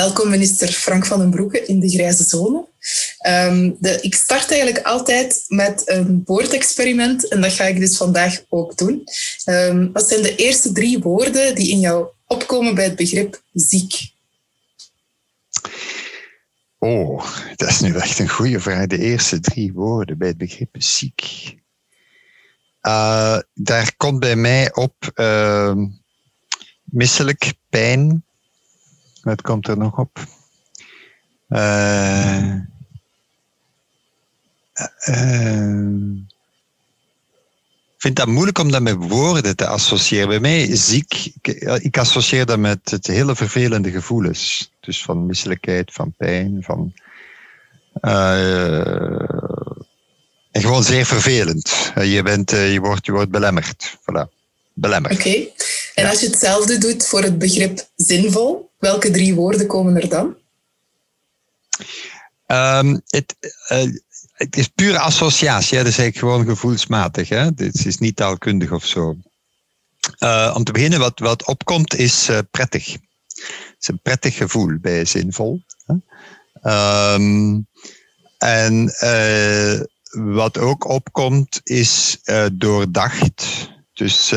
Welkom minister Frank van den Broeke in de Grijze Zone. Um, de, ik start eigenlijk altijd met een woordexperiment en dat ga ik dus vandaag ook doen. Wat zijn de eerste drie woorden die in jou opkomen bij het begrip ziek? Oh, dat is nu echt een goede vraag. De eerste drie woorden bij het begrip ziek. Uh, daar komt bij mij op uh, misselijk, pijn, wat komt er nog op? Uh, uh, ik vind dat moeilijk om dat met woorden te associëren. Bij mij ziek, ik associeer dat met het hele vervelende gevoelens. Dus van misselijkheid, van pijn, van. Uh, en gewoon zeer vervelend. Je, bent, je, wordt, je wordt belemmerd. Voilà. Belemmerd. Oké. En als je hetzelfde doet voor het begrip zinvol, Welke drie woorden komen er dan? Um, het, uh, het, is pure associatie, dat is eigenlijk gewoon gevoelsmatig. Hè? Dit is niet taalkundig of zo. Uh, om te beginnen, wat, wat opkomt, is uh, prettig. Het is een prettig gevoel bij zinvol. Hè? Um, en wat ook opkomt, is doordacht. Dus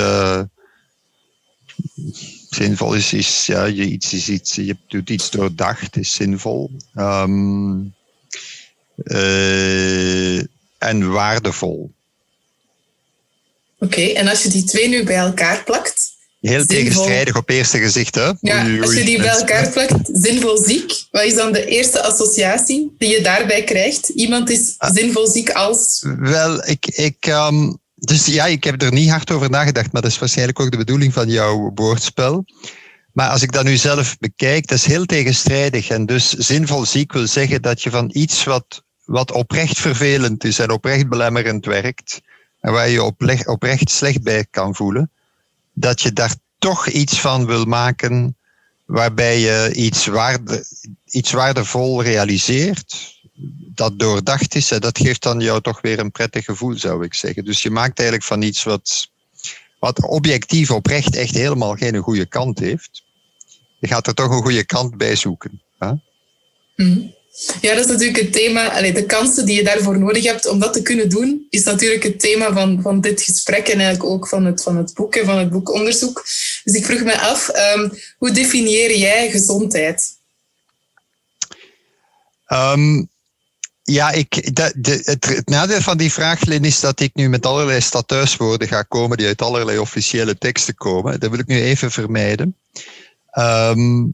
zinvol is, is ja, je, iets, is iets, je doet iets doordacht, is zinvol. Um, uh, en waardevol. Oké, okay, en als je die twee nu bij elkaar plakt. Heel zinvol... tegenstrijdig op eerste gezicht, hè? Ja, oei, als je die bij elkaar plakt, zinvol ziek, wat is dan de eerste associatie die je daarbij krijgt? Iemand is ah. zinvol ziek als. Wel, ik, ik, um, dus ja, ik heb er niet hard over nagedacht, maar dat is waarschijnlijk ook de bedoeling van jouw woordspel. Maar als ik dat nu zelf bekijk, dat is heel tegenstrijdig. En dus zinvol ziek wil zeggen dat je van iets wat, wat oprecht vervelend is en oprecht belemmerend werkt, en waar je oprecht, oprecht slecht bij kan voelen, dat je daar toch iets van wil maken waarbij je iets, waarde, iets waardevol realiseert, dat doordacht is, dat geeft dan jou toch weer een prettig gevoel, zou ik zeggen. Dus je maakt eigenlijk van iets wat, wat objectief oprecht echt helemaal geen goede kant heeft. Je gaat er toch een goede kant bij zoeken. Hè? Mhm. Ja, dat is natuurlijk het thema. Allee, de kansen die je daarvoor nodig hebt om dat te kunnen doen, is natuurlijk het thema van, van dit gesprek en eigenlijk ook van het, van het boek en van het boekonderzoek. Dus ik vroeg me af, um, hoe definieer jij gezondheid? Um, ja, ik, de, het, nadeel van die vraag, Lin, is dat ik nu met allerlei statuiswoorden ga komen die uit allerlei officiële teksten komen. Dat wil ik nu even vermijden. Um,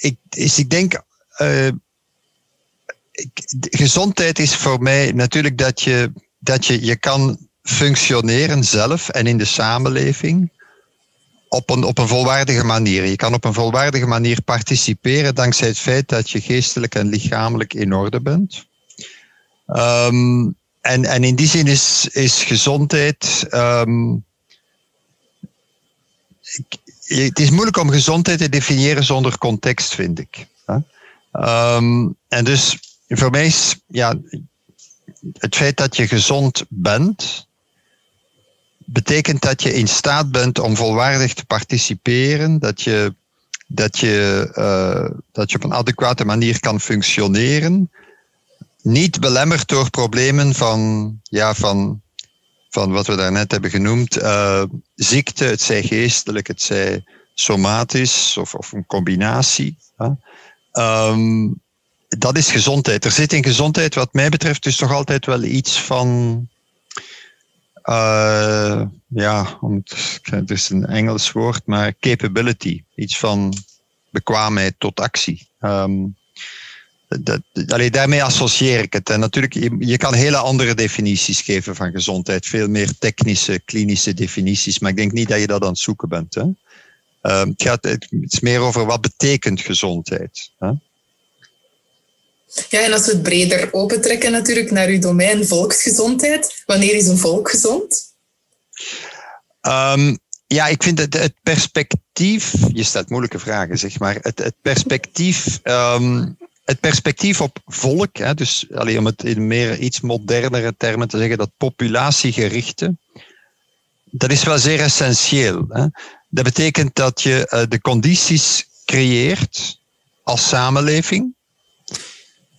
ik, dus ik denk, uh, gezondheid is voor mij natuurlijk dat je, dat je, je kan functioneren zelf en in de samenleving op een, op een volwaardige manier. Je kan op een volwaardige manier participeren dankzij het feit dat je geestelijk en lichamelijk in orde bent. Um, en, en in die zin is, is gezondheid. Ik, het is moeilijk om gezondheid te definiëren zonder context, vind ik. Um, en dus voor mij is ja, het feit dat je gezond bent, betekent dat je in staat bent om volwaardig te participeren, dat je, dat je, uh, dat je op een adequate manier kan functioneren, niet belemmerd door problemen van, ja, van, van wat we daarnet hebben genoemd, uh, ziekte, het zij geestelijk, het zij somatisch of, of een combinatie. Um, dat is gezondheid. Er zit in gezondheid, wat mij betreft, dus toch altijd wel iets van Uh, ja, het is een Engels woord, maar capability. Iets van bekwaamheid tot actie. Um, dat, daarmee associeer ik het. En natuurlijk, je, kan hele andere definities geven van gezondheid. Veel meer technische, klinische definities. Maar ik denk niet dat je dat aan het zoeken bent. Hè? Uh, het, gaat, het is meer over wat betekent gezondheid. Hè? Ja, en als we het breder opentrekken natuurlijk naar uw domein volksgezondheid. Wanneer is een volk gezond? Um, ja, ik vind het, het perspectief... Je stelt moeilijke vragen, zeg maar. Het, het perspectief... Um, het perspectief op volk, hè, dus alleen om het in meer iets modernere termen te zeggen, dat populatiegerichte, dat is wel zeer essentieel. Hè. Dat betekent dat je uh, de condities creëert als samenleving,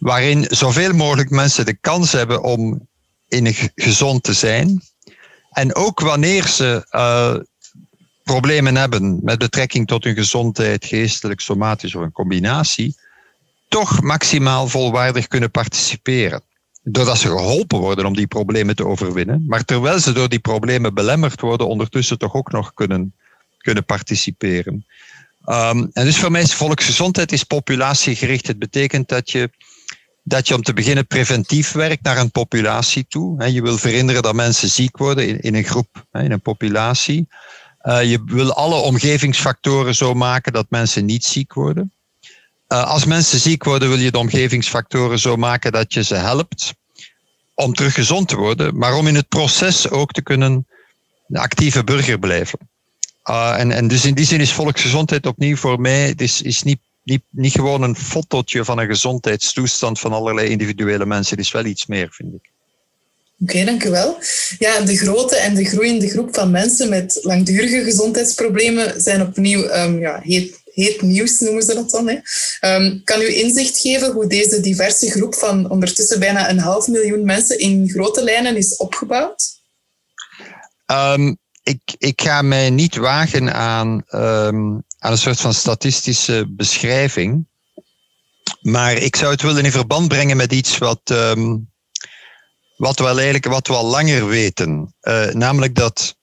waarin zoveel mogelijk mensen de kans hebben om in gezond te zijn. En ook wanneer ze uh, problemen hebben met betrekking tot hun gezondheid, geestelijk, somatisch of een combinatie, toch maximaal volwaardig kunnen participeren. Doordat ze geholpen worden om die problemen te overwinnen, maar terwijl ze door die problemen belemmerd worden, ondertussen toch ook nog kunnen, kunnen participeren. Um, en dus voor mij is volksgezondheid is populatiegericht. Het betekent dat je, dat je om te beginnen preventief werkt naar een populatie toe. Je wil verhinderen dat mensen ziek worden in, een groep, in een populatie. Uh, je wil alle omgevingsfactoren zo maken dat mensen niet ziek worden. Uh, als mensen ziek worden, wil je de omgevingsfactoren zo maken dat je ze helpt om terug gezond te worden, maar om in het proces ook te kunnen een actieve burger blijven. Uh, en, en dus in die zin is volksgezondheid opnieuw voor mij het is, is niet, niet, niet gewoon een fotootje van een gezondheidstoestand van allerlei individuele mensen. Het is wel iets meer, vind ik. Oké, okay, dank u wel. Ja, de grote en de groeiende groep van mensen met langdurige gezondheidsproblemen zijn opnieuw um, ja, heet heet nieuws noemen ze dat dan. Hè. Um, kan u inzicht geven hoe deze diverse groep van ondertussen bijna een half miljoen mensen in grote lijnen is opgebouwd? Um, ik, ik ga mij niet wagen aan, aan een soort van statistische beschrijving. Maar ik zou het willen in verband brengen met iets wat, wat, we, eigenlijk, wat we al langer weten. Uh, namelijk dat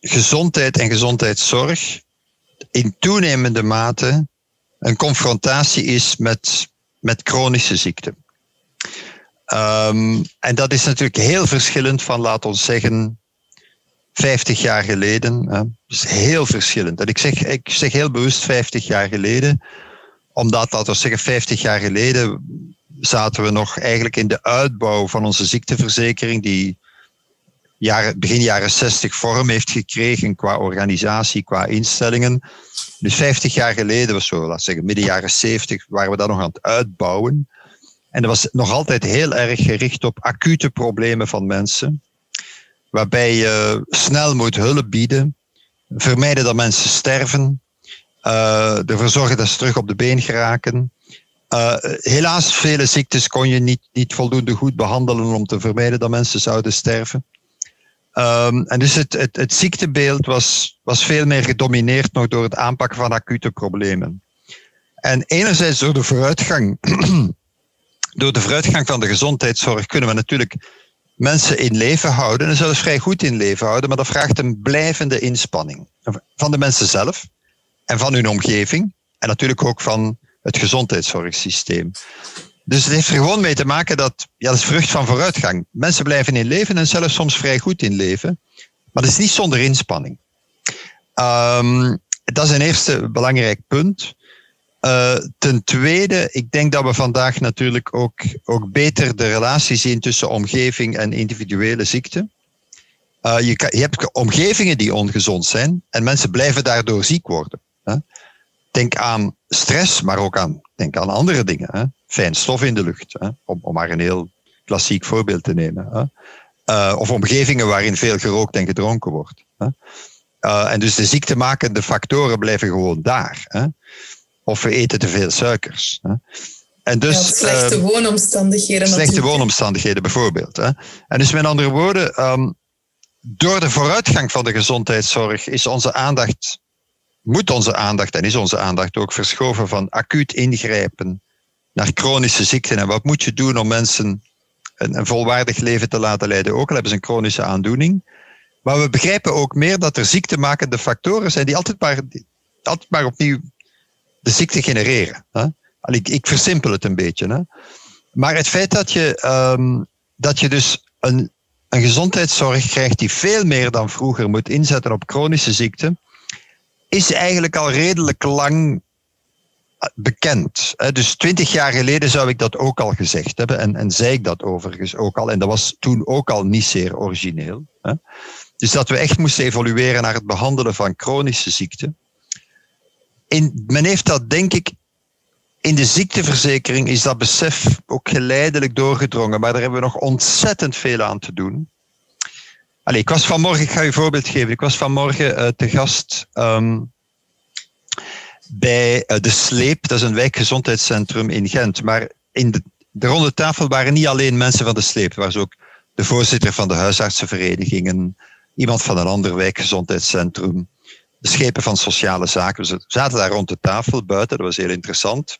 gezondheid en gezondheidszorg in toenemende mate een confrontatie is met, met chronische ziekten. Um, en dat is natuurlijk heel verschillend van, laat ons zeggen, 50 jaar geleden. Dat is heel verschillend. En ik zeg, ik zeg heel bewust 50 jaar geleden, omdat, laten we zeggen, 50 jaar geleden zaten we nog eigenlijk in de uitbouw van onze ziekteverzekering, die jaren, begin jaren 60 vorm heeft gekregen qua organisatie, qua instellingen. Dus 50 jaar geleden was zo, laat zeggen, midden jaren 70, waren we dat nog aan het uitbouwen. En dat was nog altijd heel erg gericht op acute problemen van mensen. Waarbij je snel moet hulp bieden, vermijden dat mensen sterven, uh, ervoor zorgen dat ze terug op de been geraken. Uh, helaas, vele ziektes kon je niet, niet voldoende goed behandelen om te vermijden dat mensen zouden sterven. Um, en dus het, het, het ziektebeeld was, was veel meer gedomineerd nog door het aanpakken van acute problemen. En enerzijds door de vooruitgang, door de vooruitgang van de gezondheidszorg kunnen we natuurlijk mensen in leven houden en zelfs vrij goed in leven houden, maar dat vraagt een blijvende inspanning van de mensen zelf en van hun omgeving en natuurlijk ook van het gezondheidszorgsysteem. Dus het heeft er gewoon mee te maken dat, ja, dat is vrucht van vooruitgang. Mensen blijven in leven en zelfs soms vrij goed in leven. Maar dat is niet zonder inspanning. Um, dat is een eerste belangrijk punt. Uh, ten tweede, ik denk dat we vandaag natuurlijk ook, ook beter de relatie zien tussen omgeving en individuele ziekte. Uh, je, je, hebt omgevingen die ongezond zijn en mensen blijven daardoor ziek worden. Hè. Denk aan stress, maar ook aan, denk aan andere dingen. Hè fijn stof in de lucht. Hè? Om, om maar een heel klassiek voorbeeld te nemen. Hè? Uh, of omgevingen waarin veel gerookt en gedronken wordt. Hè? En dus de ziektemakende factoren blijven gewoon daar. Hè? Of we eten te veel suikers. Hè? En dus, ja, slechte uh, woonomstandigheden. Slechte natuurlijk. woonomstandigheden bijvoorbeeld. Hè? En dus met andere woorden, um, door de vooruitgang van de gezondheidszorg is onze aandacht, moet onze aandacht en is onze aandacht ook verschoven van acuut ingrijpen naar chronische ziekten. En wat moet je doen om mensen een, een, volwaardig leven te laten leiden, ook al hebben ze een chronische aandoening. Maar we begrijpen ook meer dat er ziektemakende factoren zijn die altijd maar, altijd maar opnieuw de ziekte genereren. Hè? Ik, ik versimpel het een beetje. Hè? Maar het feit dat je, um, dat je dus een, een gezondheidszorg krijgt die veel meer dan vroeger moet inzetten op chronische ziekten, is eigenlijk al redelijk lang bekend. Dus twintig jaar geleden zou ik dat ook al gezegd hebben en, en zei ik dat overigens ook al. En dat was toen ook al niet zeer origineel. Dus dat we echt moesten evolueren naar het behandelen van chronische ziekten. Men heeft dat, denk ik, in de ziekteverzekering is dat besef ook geleidelijk doorgedrongen, maar daar hebben we nog ontzettend veel aan te doen. Allee, ik was vanmorgen, ik ga je een voorbeeld geven, ik was vanmorgen uh, te gast um, bij uh, De Sleep, dat is een wijkgezondheidscentrum in Gent. Maar in de, de ronde tafel waren niet alleen mensen van De Sleep, er was ook de voorzitter van de huisartsenverenigingen, iemand van een ander wijkgezondheidscentrum, de schepen van sociale zaken. We zaten daar rond de tafel buiten, dat was heel interessant.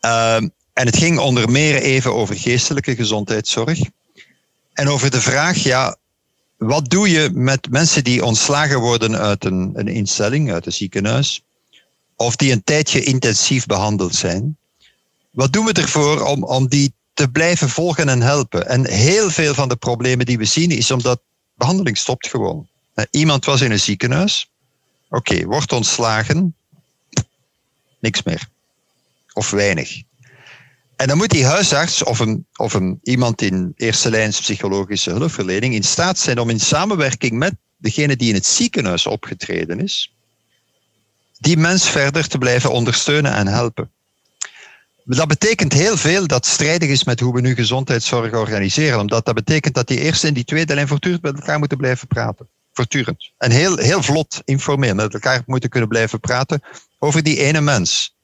Ehm, en het ging onder meer even over geestelijke gezondheidszorg. En over de vraag, ja, wat doe je met mensen die ontslagen worden uit een, een instelling, uit een ziekenhuis, of die een tijdje intensief behandeld zijn? Wat doen we ervoor om, om die te blijven volgen en helpen? En heel veel van de problemen die we zien is omdat behandeling stopt gewoon. Iemand was in een ziekenhuis, oké, wordt ontslagen, niks meer of weinig. En dan moet die huisarts of, een, of een, iemand in eerste lijns psychologische hulpverlening in staat zijn om in samenwerking met degene die in het ziekenhuis opgetreden is, die mens verder te blijven ondersteunen en helpen. Dat betekent heel veel dat strijdig is met hoe we nu gezondheidszorg organiseren, omdat dat betekent dat die eerste en die tweede lijn voortdurend met elkaar moeten blijven praten. Voortdurend. En heel, heel vlot, informeel, met elkaar moeten kunnen blijven praten over die ene mens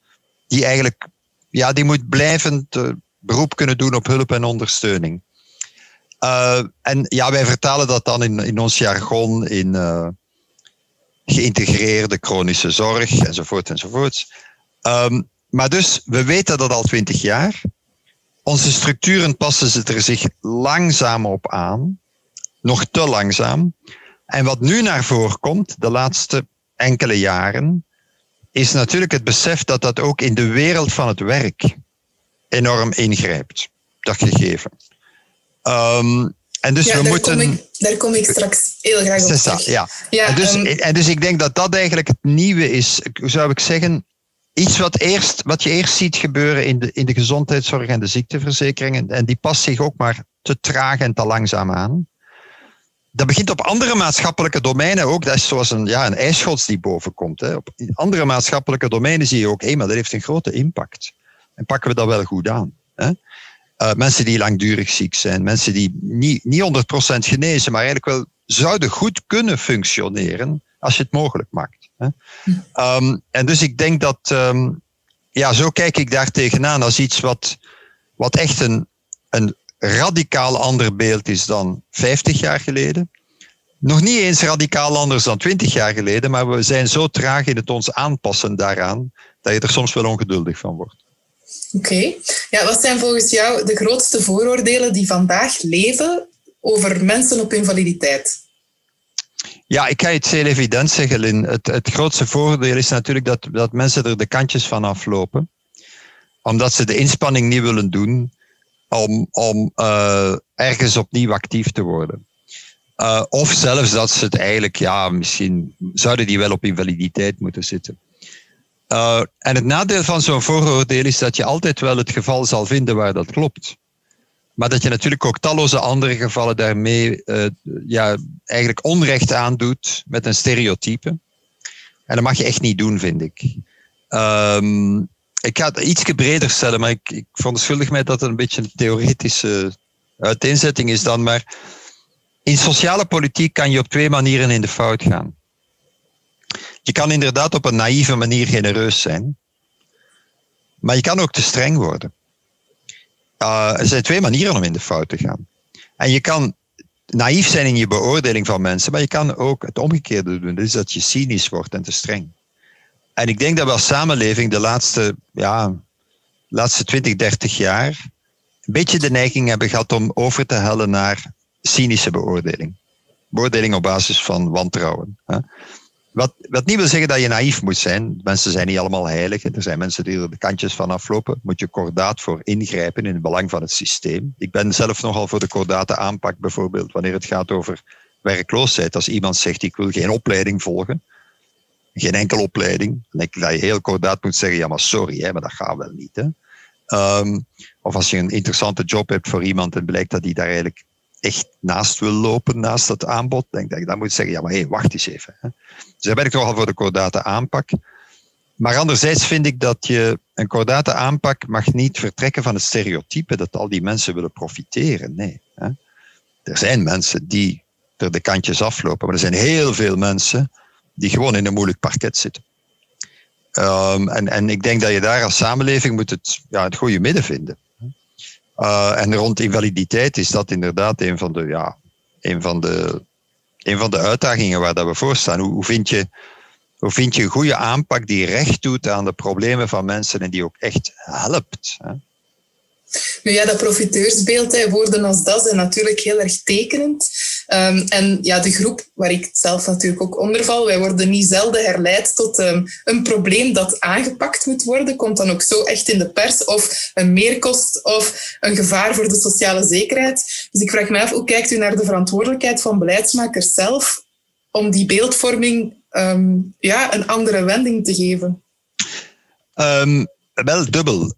die eigenlijk ja, die moet blijvend beroep kunnen doen op hulp en ondersteuning. Uh, en ja, wij vertalen dat dan in, in ons jargon in uh, geïntegreerde chronische zorg enzovoort enzovoort. Um, maar dus, we weten dat al twintig jaar. Onze structuren passen ze er zich langzaam op aan, nog te langzaam. En wat nu naar voren komt, de laatste enkele jaren, is natuurlijk het besef dat dat ook in de wereld van het werk enorm ingrijpt, dat gegeven. Um, en dus ja, we daar moeten. Kom ik, daar kom ik straks heel graag op terug. Ja. ja en, dus, um, en dus ik denk dat dat eigenlijk het nieuwe is. Zou ik zeggen? Iets wat, eerst, wat je eerst ziet gebeuren in de, in de gezondheidszorg en de ziekteverzekering. En, en die past zich ook maar te traag en te langzaam aan dat begint op andere maatschappelijke domeinen ook. Dat is zoals een, ja, een ijsschots die bovenkomt. Hè. Op andere maatschappelijke domeinen zie je ook, hé, maar dat heeft een grote impact. En pakken we dat wel goed aan. Hè. Uh, mensen die langdurig ziek zijn, mensen die niet, niet 100% genezen, maar eigenlijk wel zouden goed kunnen functioneren als je het mogelijk maakt. Hè. Um, en dus ik denk dat, um, ja, zo kijk ik daar tegenaan als iets wat, wat echt een, een radicaal ander beeld is dan 50 jaar geleden. Nog niet eens radicaal anders dan 20 jaar geleden, maar we zijn zo traag in het ons aanpassen daaraan dat je er soms wel ongeduldig van wordt. Oké. Ja, wat zijn volgens jou de grootste vooroordelen die vandaag leven over mensen op invaliditeit? Ja, ik ga het heel evident zeggen, Lin. Het, het grootste voordeel is natuurlijk dat, dat mensen er de kantjes van aflopen. Omdat ze de inspanning niet willen doen om, om uh, ergens opnieuw actief te worden. Uh, of zelfs dat ze het eigenlijk, ja, misschien zouden die wel op invaliditeit moeten zitten. Uh, en het nadeel van zo'n vooroordeel is dat je altijd wel het geval zal vinden waar dat klopt. Maar dat je natuurlijk ook talloze andere gevallen daarmee ja, eigenlijk onrecht aandoet met een stereotype. En dat mag je echt niet doen, vind ik. Um, ik ga het iets breder stellen, maar ik, ik verontschuldig mij dat het een beetje een theoretische uiteenzetting is dan. Maar in sociale politiek kan je op twee manieren in de fout gaan. Je kan inderdaad op een naïeve manier genereus zijn, maar je kan ook te streng worden. Uh, er zijn twee manieren om in de fout te gaan. En je kan naïef zijn in je beoordeling van mensen, maar je kan ook het omgekeerde doen. Dus dat je cynisch wordt en te streng. En ik denk dat we als samenleving de laatste, ja, laatste 20, 30 jaar een beetje de neiging hebben gehad om over te hellen naar cynische beoordeling. Beoordeling op basis van wantrouwen. Hè. Wat, wat niet wil zeggen dat je naïef moet zijn. Mensen zijn niet allemaal heilig. Er zijn mensen die er de kantjes van aflopen. Moet je kordaat voor ingrijpen in het belang van het systeem. Ik ben zelf nogal voor de kordate aanpak, bijvoorbeeld wanneer het gaat over werkloosheid. Als iemand zegt: Ik wil geen opleiding volgen, geen enkele opleiding, denk ik dat je heel kordaat moet zeggen: Ja, maar sorry, hè, maar dat gaat wel niet. Hè. Ehm, of als je een interessante job hebt voor iemand en blijkt dat hij daar eigenlijk echt naast wil lopen, naast dat aanbod, denk ik dat je dan moet zeggen, ja maar hé, hey, wacht eens even. Hè. Dus daar ben ik toch al voor de kordate aanpak. Maar anderzijds vind ik dat je een kordate aanpak mag niet vertrekken van het stereotype dat al die mensen willen profiteren. Nee. Hè. Er zijn mensen die er de kantjes aflopen, maar er zijn heel veel mensen die gewoon in een moeilijk parket zitten. Um, en, en ik denk dat je daar als samenleving moet het, ja, het goede midden vinden. Uh, en rond invaliditeit is dat inderdaad een van de, ja, een van de, een van de uitdagingen waar dat we voor staan. Hoe, hoe, vind je, hoe vind je een goede aanpak die recht doet aan de problemen van mensen en die ook echt helpt? Hè? Nu ja, dat profiteursbeeld, hè, woorden als dat zijn natuurlijk heel erg tekenend. Um, en ja, de groep waar ik zelf natuurlijk ook onder val, wij worden niet zelden herleid tot um, een probleem dat aangepakt moet worden, komt dan ook zo echt in de pers, of een meerkost of een gevaar voor de sociale zekerheid. Dus ik vraag me af, hoe kijkt u naar de verantwoordelijkheid van beleidsmakers zelf om die beeldvorming um, ja, een andere wending te geven? wel dubbel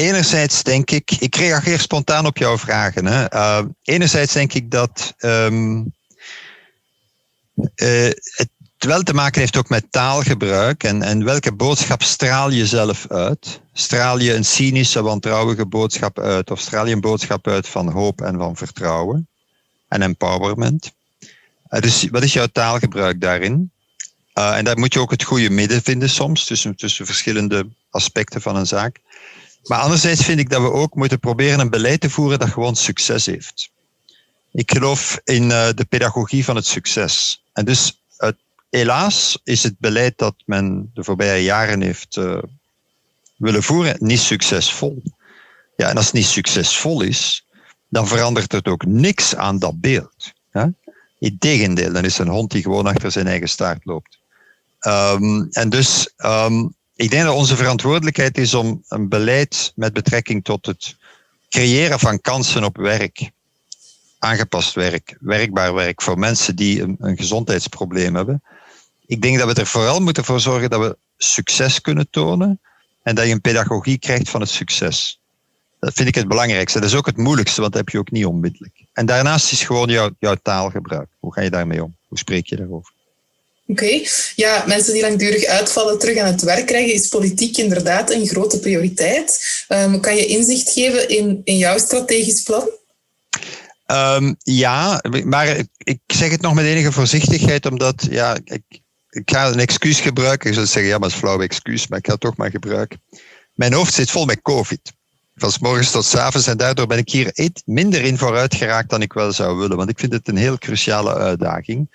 enerzijds denk ik, ik reageer spontaan op jouw vragen. Hè. Uh, enerzijds denk ik dat um, uh, het wel te maken heeft ook met taalgebruik en, en welke boodschap straal je zelf uit. Straal je een cynische, wantrouwige boodschap uit of straal je een boodschap uit van hoop en van vertrouwen en empowerment. Uh, dus wat is jouw taalgebruik daarin? en daar moet je ook het goede midden vinden soms tussen, tussen verschillende aspecten van een zaak. Maar anderzijds vind ik dat we ook moeten proberen een beleid te voeren dat gewoon succes heeft. Ik geloof in uh, de pedagogie van het succes. En dus uh, helaas is het beleid dat men de voorbije jaren heeft uh, willen voeren niet succesvol. Ja, en als het niet succesvol is, dan verandert het ook niks aan dat beeld. Ja? Integendeel, dan is een hond die gewoon achter zijn eigen staart loopt. Um, en dus um, ik denk dat onze verantwoordelijkheid is om een beleid met betrekking tot het creëren van kansen op werk, aangepast werk, werkbaar werk voor mensen die een, gezondheidsprobleem hebben. Ik denk dat we er vooral moeten voor zorgen dat we succes kunnen tonen en dat je een pedagogie krijgt van het succes. Dat vind ik het belangrijkste. Dat is ook het moeilijkste, want dat heb je ook niet onmiddellijk. En daarnaast is gewoon jouw, jouw taalgebruik. Hoe ga je daarmee om? Hoe spreek je daarover? Oké, ja, mensen die langdurig uitvallen terug aan het werk krijgen, is politiek inderdaad een grote prioriteit. Um, kan je inzicht geven in, in jouw strategisch plan? Um, ja, maar ik zeg het nog met enige voorzichtigheid, omdat ja, ik, ik ga een excuus gebruiken. Ik zou zeggen, ja, maar het is flauw excuus, maar ik ga het toch maar gebruiken. Mijn hoofd zit vol met COVID. Van morgens tot s avonds en daardoor ben ik hier iets minder in vooruit geraakt dan ik wel zou willen. Want ik vind het een heel cruciale uitdaging.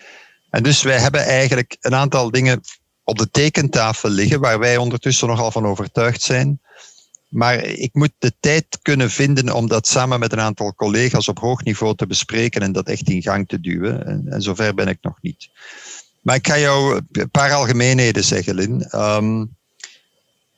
En dus wij hebben eigenlijk een aantal dingen op de tekentafel liggen waar wij ondertussen nogal van overtuigd zijn. Maar ik moet de tijd kunnen vinden om dat samen met een aantal collega's op hoog niveau te bespreken en dat echt in gang te duwen. En, zover ben ik nog niet. Maar ik ga jou een paar algemeenheden zeggen, Lin. Um,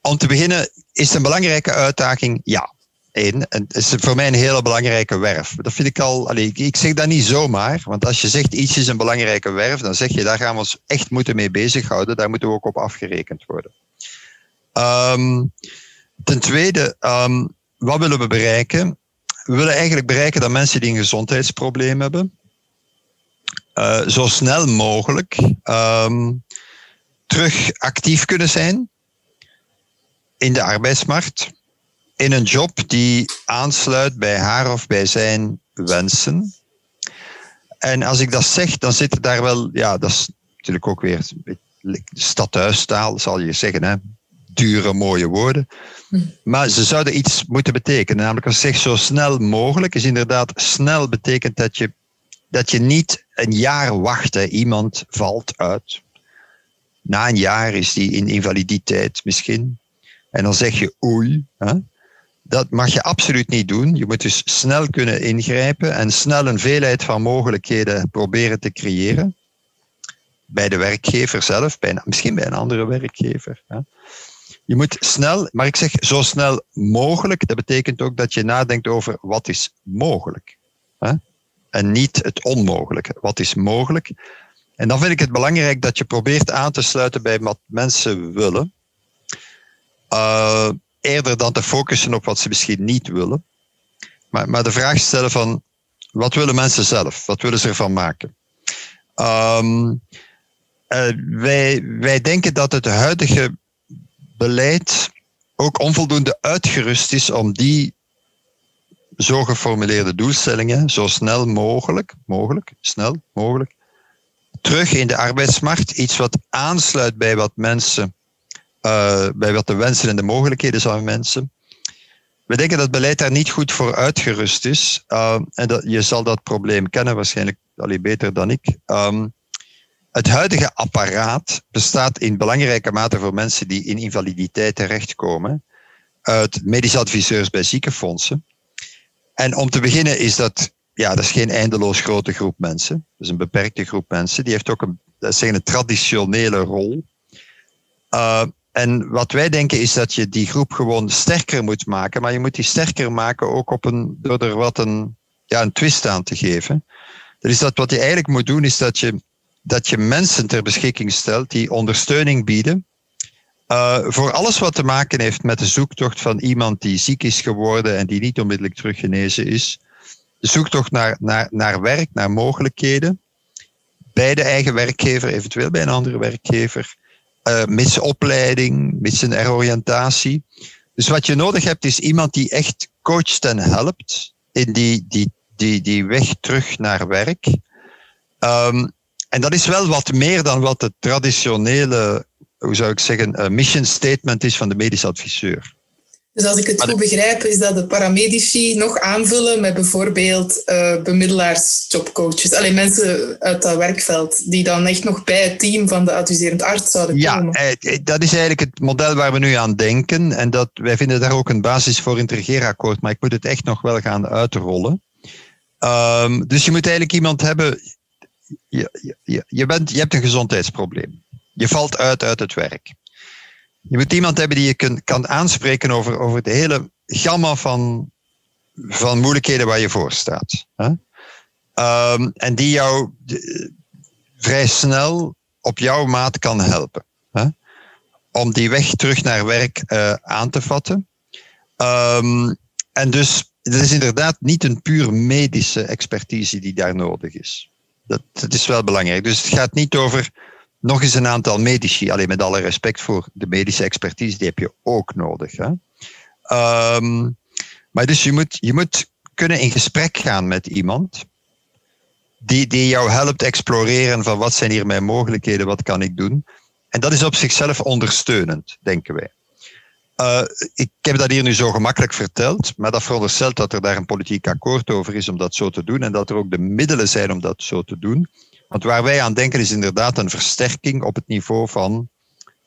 om te beginnen is het een belangrijke uitdaging, ja En het is voor mij een hele belangrijke werf. Dat vind ik al, allee, ik zeg dat niet zomaar, want als je zegt iets is een belangrijke werf, dan zeg je daar gaan we ons echt moeten mee bezighouden. Daar moeten we ook op afgerekend worden. Um, ten tweede, um, wat willen we bereiken? We willen eigenlijk bereiken dat mensen die een gezondheidsprobleem hebben, uh, zo snel mogelijk um, terug actief kunnen zijn in de arbeidsmarkt in een job die aansluit bij haar of bij zijn wensen. En als ik dat zeg, dan zit er daar wel, ja, dat is natuurlijk ook weer stadhuistaal, zal je zeggen, hè? dure, mooie woorden. Maar ze zouden iets moeten betekenen. Namelijk als ik zeg zo snel mogelijk, is inderdaad snel betekent dat je, dat je niet een jaar wacht. Hè. Iemand valt uit. Na een jaar is die in invaliditeit misschien. En dan zeg je oei. Hè? Dat mag je absoluut niet doen. Je moet dus snel kunnen ingrijpen en snel een veelheid van mogelijkheden proberen te creëren. Bij de werkgever zelf, bij, misschien bij een andere werkgever. Je moet snel, maar ik zeg zo snel mogelijk. Dat betekent ook dat je nadenkt over wat is mogelijk. Hè? En niet het onmogelijke. Wat is mogelijk? En dan vind ik het belangrijk dat je probeert aan te sluiten bij wat mensen willen. Uh, eerder dan te focussen op wat ze misschien niet willen. Maar, maar de vraag stellen van, wat willen mensen zelf? Wat willen ze ervan maken? Um, uh, wij, wij denken dat het huidige beleid ook onvoldoende uitgerust is om die zo geformuleerde doelstellingen zo snel mogelijk, mogelijk, snel mogelijk, terug in de arbeidsmarkt. Iets wat aansluit bij wat mensen, uh, bij wat de wensen en de mogelijkheden zijn van mensen. We denken dat beleid daar niet goed voor uitgerust is. Uh, en dat, je zal dat probleem kennen waarschijnlijk al beter dan ik. Um, het huidige apparaat bestaat in belangrijke mate voor mensen die in invaliditeit terechtkomen uit medische adviseurs bij ziekenfondsen. En om te beginnen is dat, ja, dat is geen eindeloos grote groep mensen. Dat is een beperkte groep mensen. Die heeft ook een, dat een traditionele rol. Uh, en wat wij denken is dat je die groep gewoon sterker moet maken. Maar je moet die sterker maken ook op een, door er wat een, ja, een twist aan te geven. Is dat wat je eigenlijk moet doen, is dat je dat je mensen ter beschikking stelt die ondersteuning bieden uh, voor alles wat te maken heeft met de zoektocht van iemand die ziek is geworden en die niet onmiddellijk teruggenezen is. De zoektocht naar, naar, naar werk, naar mogelijkheden. Bij de eigen werkgever, eventueel bij een andere werkgever. Uh, mits opleiding, mits een heroriëntatie. Dus wat je nodig hebt is iemand die echt coacht en helpt in die, die, die, die weg terug naar werk. Um, en dat is wel wat meer dan wat het traditionele, hoe zou ik zeggen, uh, mission statement is van de medisch adviseur. Dus als ik het goed begrijp, is dat de paramedici nog aanvullen met bijvoorbeeld uh, bemiddelaars, jobcoaches. Alleen mensen uit dat werkveld die dan echt nog bij het team van de adviserend arts zouden komen. Ja, eh, dat is eigenlijk het model waar we nu aan denken. En dat, wij vinden daar ook een basis voor in het regeerakkoord, maar ik moet het echt nog wel gaan uitrollen. Um, dus je moet eigenlijk iemand hebben, je, je, je, bent, je hebt een gezondheidsprobleem. Je valt uit uit het werk. Je moet iemand hebben die je kun, kan aanspreken over, over de hele gamma van, van moeilijkheden waar je voor staat. Hè? Um, en die jou de, vrij snel op jouw maat kan helpen. Hè? Om die weg terug naar werk uh, aan te vatten. Um, en dus, het is inderdaad niet een puur medische expertise die daar nodig is. Dat, dat is wel belangrijk. Dus het gaat niet over nog eens een aantal medici. Alleen met alle respect voor de medische expertise, die heb je ook nodig. Hè? Um, maar dus je moet, je moet kunnen in gesprek gaan met iemand die, die jou helpt exploreren van wat zijn hier mijn mogelijkheden, wat kan ik doen. En dat is op zichzelf ondersteunend, denken wij. Uh, ik heb dat hier nu zo gemakkelijk verteld, maar dat veronderstelt dat er daar een politiek akkoord over is om dat zo te doen en dat er ook de middelen zijn om dat zo te doen. Want waar wij aan denken is inderdaad een versterking op het niveau van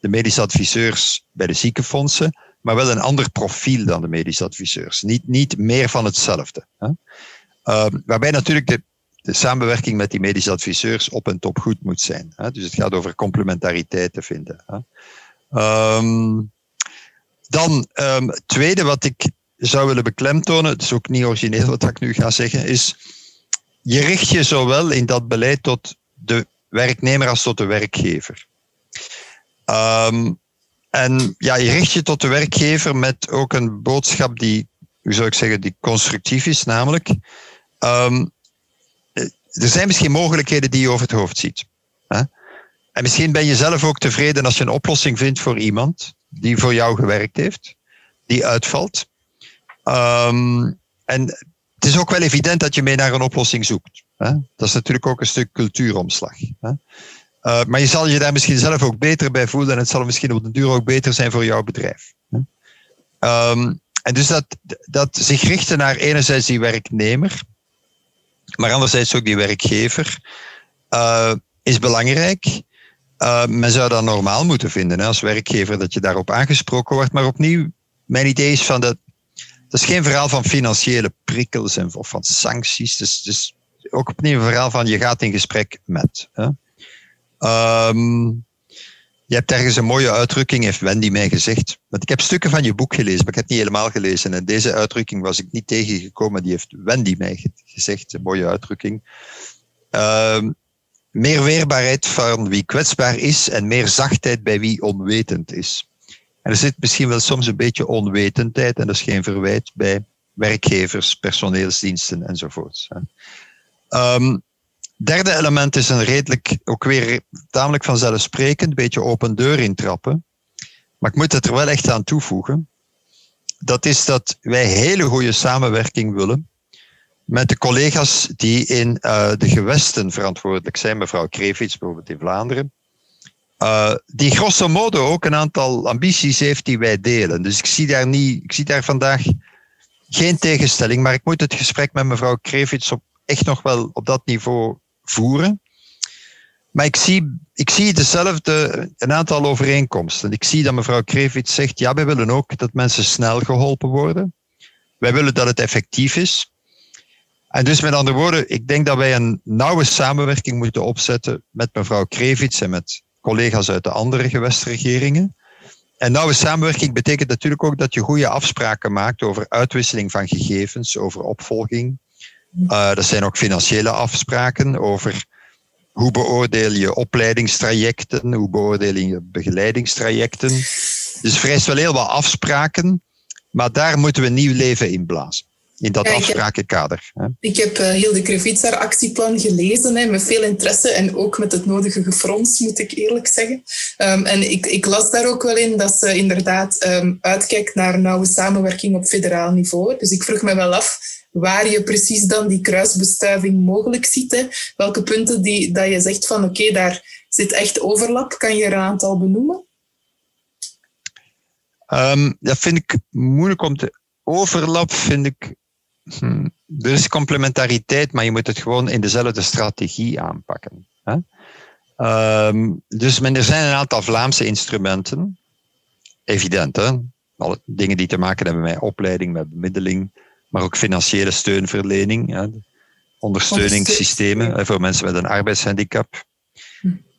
de medische adviseurs bij de ziekenfondsen, maar wel een ander profiel dan de medische adviseurs. Niet, niet meer van hetzelfde. Hè? Uh, waarbij natuurlijk de, samenwerking met die medische adviseurs op en top goed moet zijn. Hè? Dus het gaat over complementariteit te vinden. Hè? Um, dan, um, tweede wat ik zou willen beklemtonen, het is ook niet origineel wat ik nu ga zeggen, is je richt je zowel in dat beleid tot de werknemer als tot de werkgever. Um, en ja, je richt je tot de werkgever met ook een boodschap die, hoe zou ik zeggen, die constructief is, namelijk um, er zijn misschien mogelijkheden die je over het hoofd ziet. Hè? En misschien ben je zelf ook tevreden als je een oplossing vindt voor iemand die voor jou gewerkt heeft, die uitvalt. Um, en het is ook wel evident dat je mee naar een oplossing zoekt. Hè? Dat is natuurlijk ook een stuk cultuuromslag. Hè? Uh, maar je zal je daar misschien zelf ook beter bij voelen en het zal misschien op de duur ook beter zijn voor jouw bedrijf. Hè? Um, en dus dat, dat zich richten naar enerzijds die werknemer, maar anderzijds ook die werkgever, uh, is belangrijk. Uh, men zou dat normaal moeten vinden hè, als werkgever dat je daarop aangesproken wordt. Maar opnieuw, mijn idee is van dat dat is geen verhaal van financiële prikkels en, of van sancties. Het is, dus ook opnieuw een verhaal van je gaat in gesprek met. Hè. Um, je hebt ergens een mooie uitdrukking, heeft Wendy mij gezegd. Want ik heb stukken van je boek gelezen, maar ik heb het niet helemaal gelezen. En deze uitdrukking was ik niet tegengekomen, die heeft Wendy mij gezegd. Een mooie uitdrukking. Uh, meer weerbaarheid van wie kwetsbaar is en meer zachtheid bij wie onwetend is. Er zit misschien wel soms een beetje onwetendheid, en dat is geen verwijt, bij werkgevers, personeelsdiensten enzovoort. Um, derde element is een redelijk, ook weer tamelijk vanzelfsprekend, beetje open deur intrappen. Maar ik moet het er wel echt aan toevoegen. Dat is dat wij hele goede samenwerking willen met de collega's die in uh, de gewesten verantwoordelijk zijn, mevrouw Krevits bijvoorbeeld in Vlaanderen, uh, die grosso modo ook een aantal ambities heeft die wij delen. Dus ik zie daar, niet, ik zie daar vandaag geen tegenstelling, maar ik moet het gesprek met mevrouw Krevits op, echt nog wel op dat niveau voeren. Maar ik zie, ik zie dezelfde, een aantal overeenkomsten. Ik zie dat mevrouw Krevits zegt, ja, wij willen ook dat mensen snel geholpen worden. Wij willen dat het effectief is. En dus met andere woorden, ik denk dat wij een nauwe samenwerking moeten opzetten met mevrouw Krevits en met collega's uit de andere gewestregeringen. En nauwe samenwerking betekent natuurlijk ook dat je goede afspraken maakt over uitwisseling van gegevens, over opvolging. Uh, dat zijn ook financiële afspraken over hoe beoordeel je opleidingstrajecten, hoe beoordeel je begeleidingstrajecten. Dus vereist wel heel wat afspraken, maar daar moeten we nieuw leven in blazen in dat afsprakenkader. Hè. Ik heb uh, Hilde Krevits haar actieplan gelezen, hè, met veel interesse en ook met het nodige gefrons, moet ik eerlijk zeggen. Um, en ik, ik, las daar ook wel in dat ze inderdaad um, uitkijkt naar nauwe samenwerking op federaal niveau. Dus ik vroeg me wel af waar je precies dan die kruisbestuiving mogelijk ziet. Hè. Welke punten die, dat je zegt van oké, okay, daar zit echt overlap. Kan je er een aantal benoemen? Um, dat vind ik moeilijk om te overlap vind ik Hm. Er is complementariteit, maar je moet het gewoon in dezelfde strategie aanpakken. Hè? Um, dus men, er zijn een aantal Vlaamse instrumenten. Evident, hè? Alle dingen die te maken hebben met opleiding, met bemiddeling, maar ook financiële steunverlening. Hè? Ondersteuningssystemen voor mensen met een arbeidshandicap.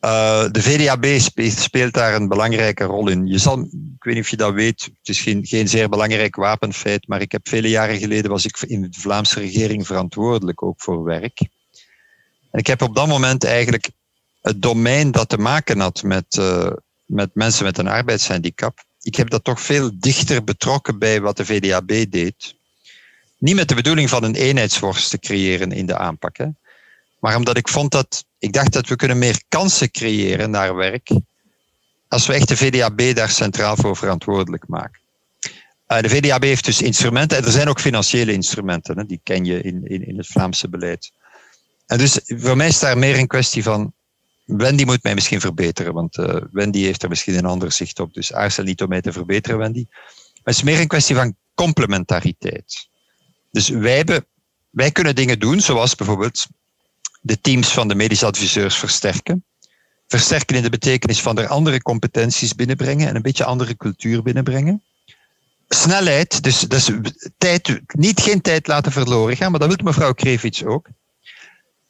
Uh, de VDAB speelt daar een belangrijke rol in. Je zal, ik weet niet of je dat weet, het is geen, geen zeer belangrijk wapenfeit, maar ik heb vele jaren geleden was ik in de Vlaamse regering verantwoordelijk ook voor werk. En ik heb op dat moment eigenlijk het domein dat te maken had met, uh, met mensen met een arbeidshandicap, ik heb dat toch veel dichter betrokken bij wat de VDAB deed. Niet met de bedoeling van een eenheidsworst te creëren in de aanpak, hè, maar omdat ik vond dat ik dacht dat we kunnen meer kansen creëren naar werk als we echt de VDAB daar centraal voor verantwoordelijk maken. Uh, de VDAB heeft dus instrumenten, en er zijn ook financiële instrumenten, hè, die ken je in, in, in het Vlaamse beleid. En dus voor mij is daar meer een kwestie van, Wendy moet mij misschien verbeteren, want uh, Wendy heeft er misschien een ander zicht op, dus aarzel niet om mij te verbeteren, Wendy. Maar het is meer een kwestie van complementariteit. Dus wij, hebben, wij kunnen dingen doen, zoals bijvoorbeeld de teams van de medisch adviseurs versterken. Versterken in de betekenis van er andere competenties binnenbrengen en een beetje andere cultuur binnenbrengen. Snelheid, dus, dus tijd, niet geen tijd laten verloren gaan, maar dat wil mevrouw Krevits ook.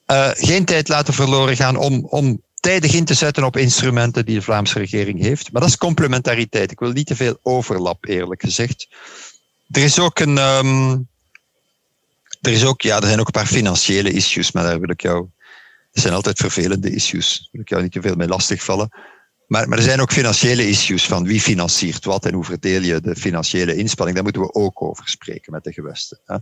Uh, geen tijd laten verloren gaan om, om tijdig in te zetten op instrumenten die de Vlaamse regering heeft. Maar dat is complementariteit. Ik wil niet te veel overlap, eerlijk gezegd. Er is ook een, um, er, is ook, ja, er zijn ook een paar financiële issues, maar daar wil ik jou. Er zijn altijd vervelende issues. Daar wil ik jou niet te veel mee lastigvallen. Maar, maar er zijn ook financiële issues van wie financiert wat en hoe verdeel je de financiële inspanning. Daar moeten we ook over spreken met de gewesten. Hè.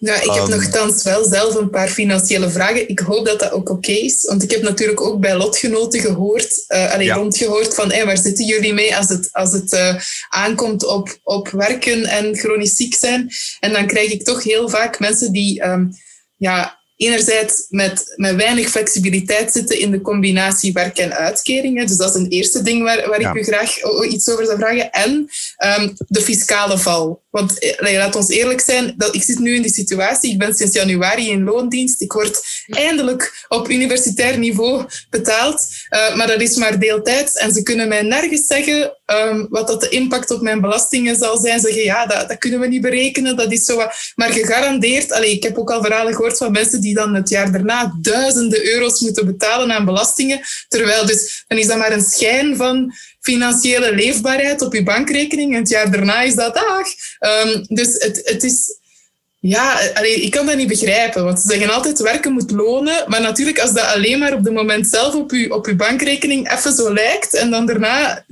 Ja, ik heb um, nogthans wel zelf een paar financiële vragen. Ik hoop dat dat ook oké is. Want ik heb natuurlijk ook bij lotgenoten gehoord, uh, allee, ja. rondgehoord van hey, waar zitten jullie mee als het, als het uh, aankomt op, op werken en chronisch ziek zijn. En dan krijg ik toch heel vaak mensen die um, ja, enerzijds met, met weinig flexibiliteit zitten in de combinatie werk en uitkeringen. Dus dat is een eerste ding waar, waar ja. ik u graag iets over zou vragen. En um, de fiscale val. Want eh, laat ons eerlijk zijn, dat, ik zit nu in die situatie. Ik ben sinds januari in loondienst. Ik word eindelijk op universitair niveau betaald. Uh, maar dat is maar deeltijds. En ze kunnen mij nergens zeggen ehm, wat dat de impact op mijn belastingen zal zijn. Zeggen, ja, dat, dat kunnen we niet berekenen, dat is zo. Maar gegarandeerd, allee, ik heb ook al verhalen gehoord van mensen die dan het jaar daarna duizenden euro's moeten betalen aan belastingen. Terwijl dus, dan is dat maar een schijn van financiële leefbaarheid op je bankrekening. En het jaar daarna is dat dag. Um, dus het, het is ja, ik kan dat niet begrijpen. Want ze zeggen altijd werken moet lonen. Maar natuurlijk, als dat alleen maar op het moment zelf op je, op je bankrekening even zo lijkt. En dan daarna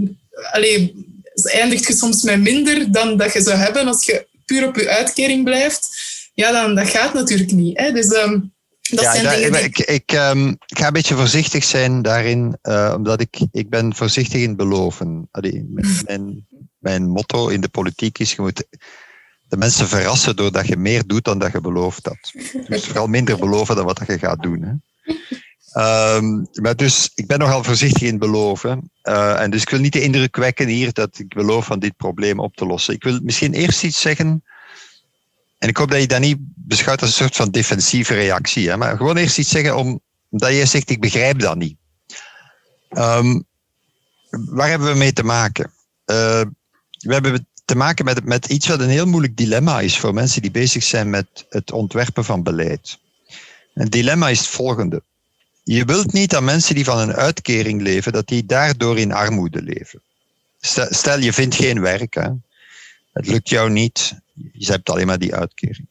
allee, eindigt je soms met minder dan dat je zou hebben als je puur op je uitkering blijft. Ja, dan dat gaat natuurlijk niet. Hè? Dus um, dat ja, zijn dingen ik, ik, um, ik, ga een beetje voorzichtig zijn daarin. Uh, omdat ik, ik ben voorzichtig in beloven. Allee, mijn, mijn motto in de politiek is, je moet de mensen verrassen doordat je meer doet dan dat je beloofd had. Dus vooral minder beloven dan wat je gaat doen. Hè. Um, maar dus, ik ben nogal voorzichtig in beloven. Uh, en dus ik wil niet de indruk wekken hier dat ik beloof van dit probleem op te lossen. Ik wil misschien eerst iets zeggen. En ik hoop dat je dat niet beschouwt als een soort van defensieve reactie. Hè, maar gewoon eerst iets zeggen om, omdat je zegt, ik begrijp dat niet. Um, waar hebben we mee te maken? Uh, we hebben te maken met, met iets wat een heel moeilijk dilemma is voor mensen die bezig zijn met het ontwerpen van beleid. Het dilemma is het volgende. Je wilt niet dat mensen die van een uitkering leven, dat die daardoor in armoede leven. Stel, je vindt geen werk, hè. het lukt jou niet, je hebt alleen maar die uitkering.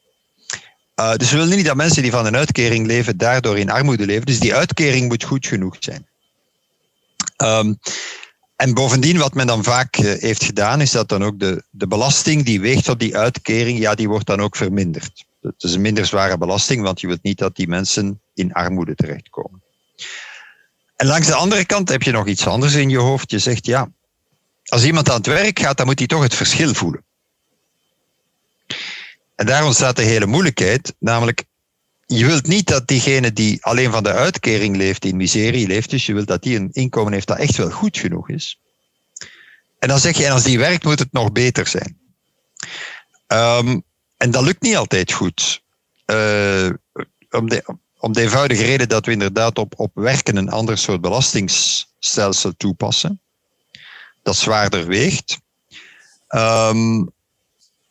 Uh, dus we willen niet dat mensen die van een uitkering leven, daardoor in armoede leven. Dus die uitkering moet goed genoeg zijn. Um, en bovendien, wat men dan vaak eh, heeft gedaan, is dat dan ook de, de belasting die weegt op die uitkering, ja, die wordt dan ook verminderd. Het is een minder zware belasting, want je wilt niet dat die mensen in armoede terechtkomen. En langs de andere kant heb je nog iets anders in je hoofd. Je zegt, ja, als iemand aan het werk gaat, dan moet hij toch het verschil voelen. En daar ontstaat de hele moeilijkheid, namelijk je wilt niet dat diegene die alleen van de uitkering leeft, in miserie leeft. Dus je wilt dat die een inkomen heeft dat echt wel goed genoeg is. En dan zeg je, en als die werkt, moet het nog beter zijn. Um, en dat lukt niet altijd goed. Uh, om, de, om de eenvoudige reden dat we inderdaad op, op werken een ander soort belastingstelsel toepassen. Dat zwaarder weegt. Um,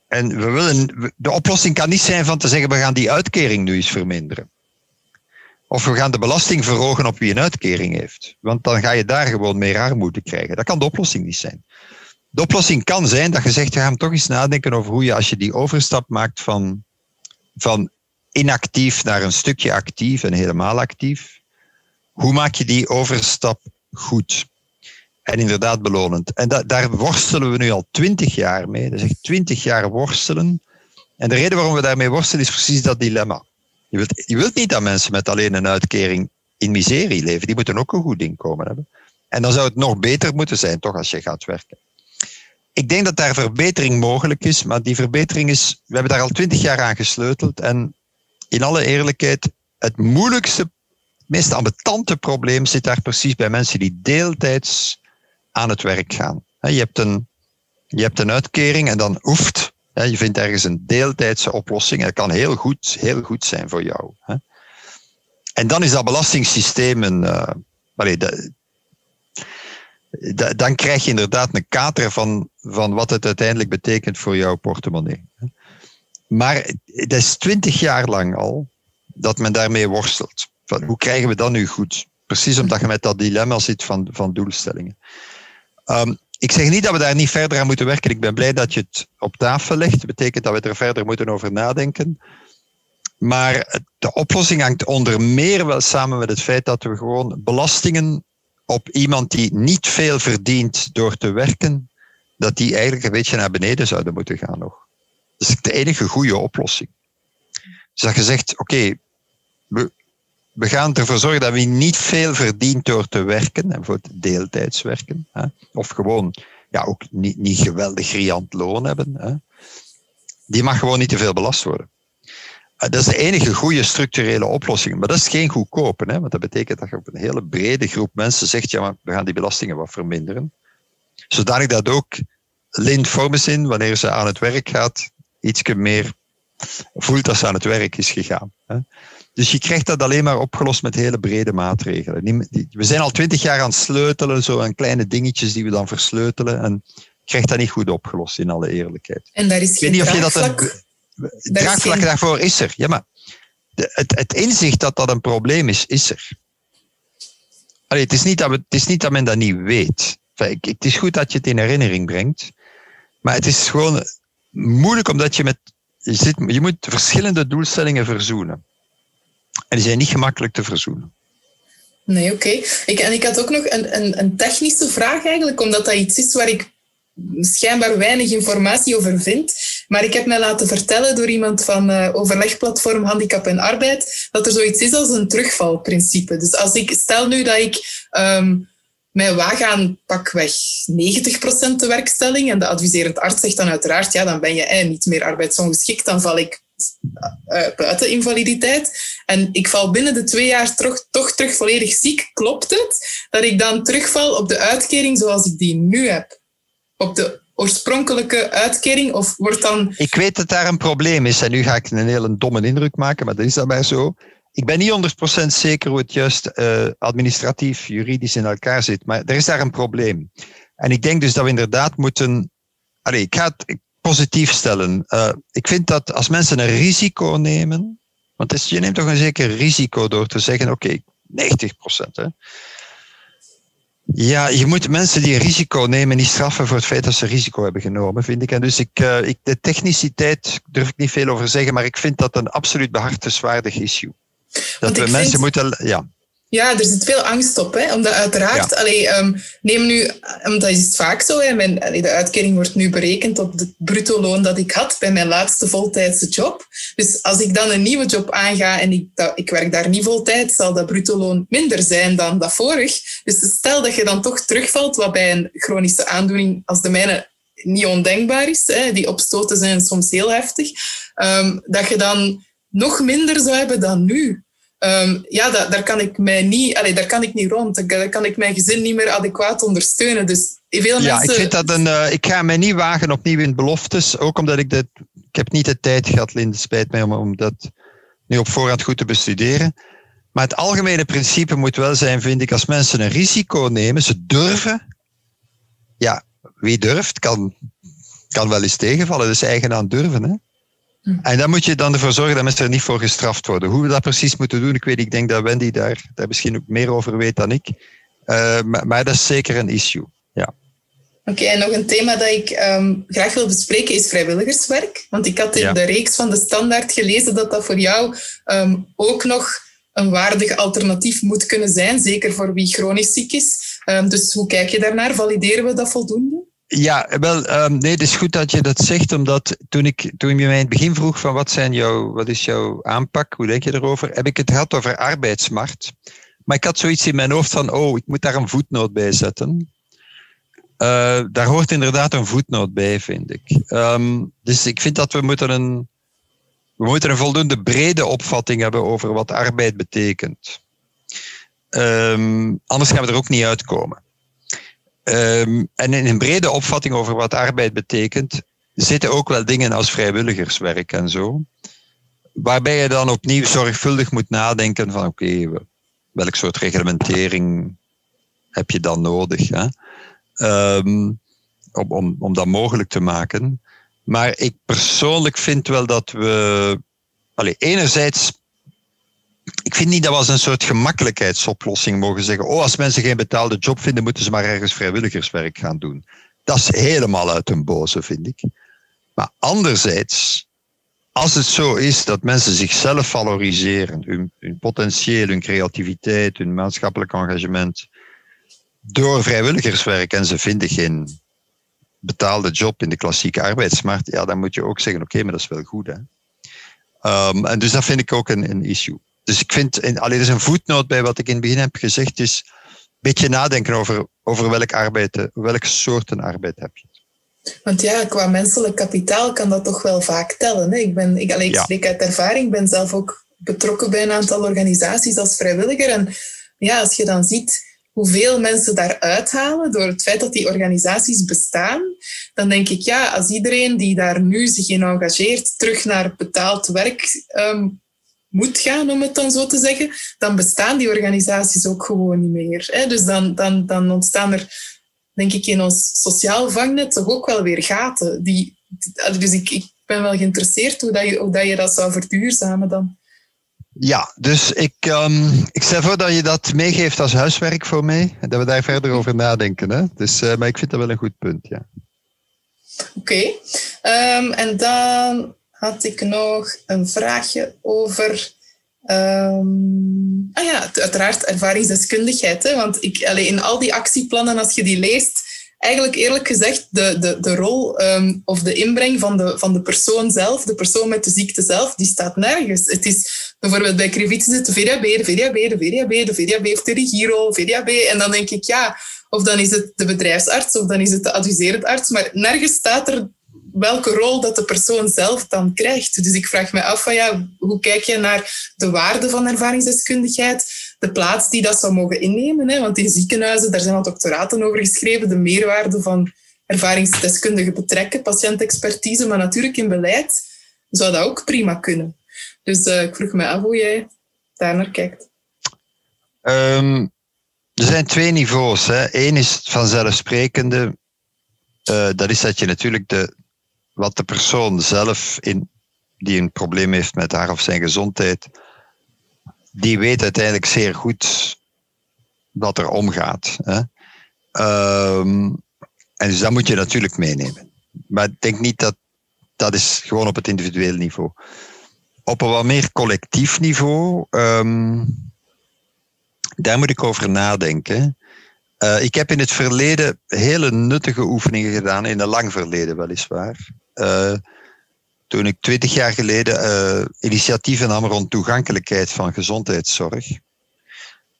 en we willen, de oplossing kan niet zijn van te zeggen, we gaan die uitkering nu eens verminderen. Of we gaan de belasting verhogen op wie een uitkering heeft. Want dan ga je daar gewoon meer armoede krijgen. Dat kan de oplossing niet zijn. De oplossing kan zijn dat je zegt, we gaan toch eens nadenken over hoe je, als je die overstap maakt van, van inactief naar een stukje actief en helemaal actief, hoe maak je die overstap goed? en inderdaad belonend. En da daar worstelen we nu al twintig jaar mee. Dat is echt twintig jaar worstelen. En de reden waarom we daarmee worstelen is precies dat dilemma. Je wilt, je wilt niet dat mensen met alleen een uitkering in miserie leven. Die moeten ook een goed inkomen hebben. En dan zou het nog beter moeten zijn, toch, als je gaat werken. Ik denk dat daar verbetering mogelijk is, maar die verbetering is, we hebben daar al twintig jaar aan gesleuteld. En in alle eerlijkheid, het moeilijkste, meest ambetante probleem zit daar precies bij mensen die deeltijds aan het werk gaan. Je hebt een, je hebt een uitkering en dan hoeft. Je vindt ergens een deeltijdse oplossing. Dat kan heel goed, heel goed zijn voor jou. En dan is dat belastingssysteem een. Uh, dan krijg je inderdaad een kater van, van wat het uiteindelijk betekent voor jouw portemonnee. Maar het is twintig jaar lang al dat men daarmee worstelt. Hoe krijgen we dat nu goed? Precies omdat je met dat dilemma zit van, van doelstellingen. Um, ik zeg niet dat we daar niet verder aan moeten werken. Ik ben blij dat je het op tafel legt. Dat betekent dat we er verder moeten over nadenken. Maar de oplossing hangt onder meer wel samen met het feit dat we gewoon belastingen op iemand die niet veel verdient door te werken, dat die eigenlijk een beetje naar beneden zouden moeten gaan nog. Dat is de enige goede oplossing. Dus dat je zegt, oké, we, we gaan ervoor zorgen dat wie niet veel verdient door te werken, en voor deeltijds werken, hè, of gewoon ja, ook niet, niet geweldig riant loon hebben, hè, die mag gewoon niet te veel belast worden. Eh, dat is de enige goede structurele oplossing. Maar dat is geen goedkope, hè, want dat betekent dat je op een hele brede groep mensen zegt, ja, maar we gaan die belastingen wat verminderen. Zodanig dat ook Lynn Formesin, wanneer ze aan het werk gaat, iets meer voelt dat ze aan het werk is gegaan. Hè. Dus je krijgt dat alleen maar opgelost met hele brede maatregelen. We zijn al twintig jaar aan het sleutelen, zo aan kleine dingetjes die we dan versleutelen. En je krijgt dat niet goed opgelost, in alle eerlijkheid. En daar is geen Ik weet niet of je dat een draagvlak daarvoor is er. Ja, maar de, het, het inzicht dat dat een probleem is, is er. Allee, het, is niet dat we, het is niet dat men dat niet weet. Enfin, het is goed dat je het in herinnering brengt. Maar het is gewoon moeilijk omdat je met. Je, zit, je moet verschillende doelstellingen verzoenen. En die zijn niet gemakkelijk te verzoenen. Nee, oké. Ik, en ik had ook nog een, een, een technische vraag eigenlijk, omdat dat iets is waar ik schijnbaar weinig informatie over vind. Maar ik heb mij laten vertellen door iemand van uh, overlegplatform Handicap en Arbeid dat er zoiets is als een terugvalprincipe. Dus als ik stel nu dat ik um, mij waag aan pakweg 90% de werkstelling en de adviserend arts zegt dan uiteraard, ja, dan ben je niet meer arbeidsongeschikt, dan val ik uh, buiten invaliditeit. En ik val binnen de twee jaar toch, toch terug volledig ziek. Klopt het dat ik dan terugval op de uitkering zoals ik die nu heb? Op de oorspronkelijke uitkering? Of wordt dan... Ik weet dat daar een probleem is en nu ga ik een hele domme indruk maken, maar dat is dat maar zo. Ik ben niet 100% zeker hoe het juist uh, administratief, juridisch in elkaar zit, maar er is daar een probleem. En ik denk dus dat we inderdaad moeten. Allez, ik ga het positief stellen. Uh, ik vind dat als mensen een risico nemen, want is, je neemt toch een zeker risico door te zeggen: oké, okay, 90%. Hè, ja, je moet mensen die risico nemen niet straffen voor het feit dat ze risico hebben genomen, vind ik. En dus ik, uh, ik, de techniciteit durf ik niet veel over zeggen, maar ik vind dat een absoluut behartenswaardig issue. Dat we mensen moeten. Ja. Ja, er zit veel angst op. Hè? Omdat uiteraard, ja. allee, um, neem nu, omdat is het vaak zo, hè, mijn, allee, de uitkering wordt nu berekend op het bruto loon dat ik had bij mijn laatste voltijdse job. Dus als ik dan een nieuwe job aanga en ik, dat, ik werk daar niet voltijd, zal dat bruto loon minder zijn dan dat vorig. Dus stel dat je dan toch terugvalt, wat bij een chronische aandoening als de mijne niet ondenkbaar is, hè, die opstoten zijn soms heel heftig, um, dat je dan nog minder zou hebben dan nu. Um, ja, dat, daar, kan ik mij niet, allez, daar kan ik niet rond. Daar kan ik mijn gezin niet meer adequaat ondersteunen. Dus veel ja, mensen... ik, vind dat een, uh, ik ga mij niet wagen opnieuw in beloftes. Ook omdat ik dit... Ik heb niet de tijd gehad, Linde, spijt mij, om, om dat nu op voorhand goed te bestuderen. Maar het algemene principe moet wel zijn, vind ik, als mensen een risico nemen, ze durven. Ja, wie durft, kan, kan wel eens tegenvallen. Dus eigen aan durven. Hè? Hm. En dan moet je dan ervoor zorgen dat mensen er niet voor gestraft worden. Hoe we dat precies moeten doen, ik weet, ik denk dat Wendy daar, daar misschien ook meer over weet dan ik. Uh, maar, maar, dat is zeker een issue. Ja. Oké, en nog een thema dat ik um, graag wil bespreken is vrijwilligerswerk. Want ik had in ja. de reeks van de standaard gelezen dat dat voor jou um, ook nog een waardig alternatief moet kunnen zijn, zeker voor wie chronisch ziek is. Um, dus hoe kijk je daarnaar? Valideren we dat voldoende? Ja, wel, um, nee, het is goed dat je dat zegt, omdat toen, ik, toen je mij in het begin vroeg van wat, zijn wat is jouw aanpak, hoe denk je erover, heb ik het gehad over arbeidsmarkt. Maar ik had zoiets in mijn hoofd van, oh, ik moet daar een voetnoot bij zetten. Uh, daar hoort inderdaad een voetnoot bij, vind ik. Um, dus ik vind dat we moeten een, we moeten een voldoende brede opvatting hebben over wat arbeid betekent. Um, anders gaan we er ook niet uitkomen. Um, en in een brede opvatting over wat arbeid betekent, zitten ook wel dingen als vrijwilligerswerk en zo. Waarbij je dan opnieuw zorgvuldig moet nadenken van oké, welk soort reglementering heb je dan nodig hè? Um, om, om, om dat mogelijk te maken. Maar ik persoonlijk vind wel dat we. Allee, enerzijds ik vind niet dat we als een soort gemakkelijkheidsoplossing mogen zeggen, oh, als mensen geen betaalde job vinden, moeten ze maar ergens vrijwilligerswerk gaan doen. Dat is helemaal uit hun boze, vind ik. Maar anderzijds, als het zo is dat mensen zichzelf valoriseren, hun, hun potentieel, hun creativiteit, hun maatschappelijk engagement, door vrijwilligerswerk en ze vinden geen betaalde job in de klassieke arbeidsmarkt, ja, dan moet je ook zeggen, oké, maar dat is wel goed. Hè? Um, en dus dat vind ik ook een, een issue. Dus ik vind, alleen is een voetnoot bij wat ik in het begin heb gezegd, is een beetje nadenken over, over welk arbeid, welke soorten arbeid heb je. Want ja, qua menselijk kapitaal kan dat toch wel vaak tellen. Hè? Ik, ben, ik, alleen, ik spreek uit ervaring, ben zelf ook betrokken bij een aantal organisaties als vrijwilliger. En ja, als je dan ziet hoeveel mensen daar uithalen door het feit dat die organisaties bestaan, dan denk ik, ja, als iedereen die daar nu zich in engageert terug naar betaald werk ehm, moet gaan, om het dan zo te zeggen, dan bestaan die organisaties ook gewoon niet meer. Hè? Dus dan, dan, dan ontstaan er, denk ik, in ons sociaal vangnet toch ook wel weer gaten. Die, dus ik, ik ben wel geïnteresseerd hoe, dat je, hoe dat je dat zou verduurzamen dan. Ja, dus ik, um, ik stel voor dat je dat meegeeft als huiswerk voor mij. En dat we daar verder over nadenken. Hè? Dus, uh, maar ik vind dat wel een goed punt, ja. Oké. Okay. Um, en dan had ik nog een vraagje over... Um, ah ja, uiteraard ervaringsdeskundigheid. Hè? Want ik, allee, in al die actieplannen, als je die leest, eigenlijk eerlijk gezegd de, de, de rol um, of de inbreng van de, van de persoon zelf, de persoon met de ziekte zelf, die staat nergens. Het is bijvoorbeeld bij Crevit is het VDAB, de VDAB, de VDAB, de VDAB heeft de regiero, VDAB. En dan denk ik, ja, of dan is het de bedrijfsarts of dan is het de adviserend arts, maar nergens staat er welke rol dat de persoon zelf dan krijgt. Dus ik vraag me af van ja, hoe kijk je naar de waarde van ervaringsdeskundigheid, de plaats die dat zou mogen innemen. Hè? Want in ziekenhuizen, daar zijn al doctoraten over geschreven, de meerwaarde van ervaringsdeskundigen betrekken, patiëntexpertise, maar natuurlijk in beleid zou dat ook prima kunnen. Dus uh, ik vroeg me af hoe jij daar naar kijkt. Um, er zijn twee niveaus. Hè. Eén is vanzelfsprekende. Uh, dat is dat je natuurlijk de, wat de persoon zelf in, die een probleem heeft met haar of zijn gezondheid, die weet uiteindelijk zeer goed wat er omgaat. Hè. Um, en dus dat moet je natuurlijk meenemen. Maar ik denk niet dat dat is gewoon op het individueel niveau. Op een wat meer collectief niveau, um, daar moet ik over nadenken. Uh, ik heb in het verleden hele nuttige oefeningen gedaan, in een lang verleden weliswaar. Uh, toen ik twintig jaar geleden uh, initiatieven nam rond toegankelijkheid van gezondheidszorg,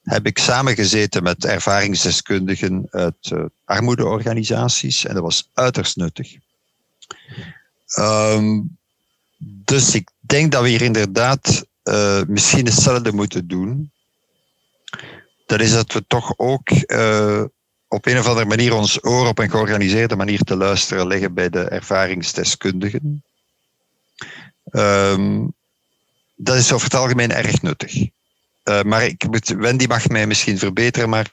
heb ik samengezeten met ervaringsdeskundigen uit uh, armoedeorganisaties en dat was uiterst nuttig. Um, dus ik denk dat we hier inderdaad uh, misschien hetzelfde moeten doen. Dat is dat we toch ook op een of andere manier ons oor op een georganiseerde manier te luisteren leggen bij de ervaringsdeskundigen. Um, dat is over het algemeen erg nuttig. Uh, maar ik moet, Wendy mag mij misschien verbeteren, maar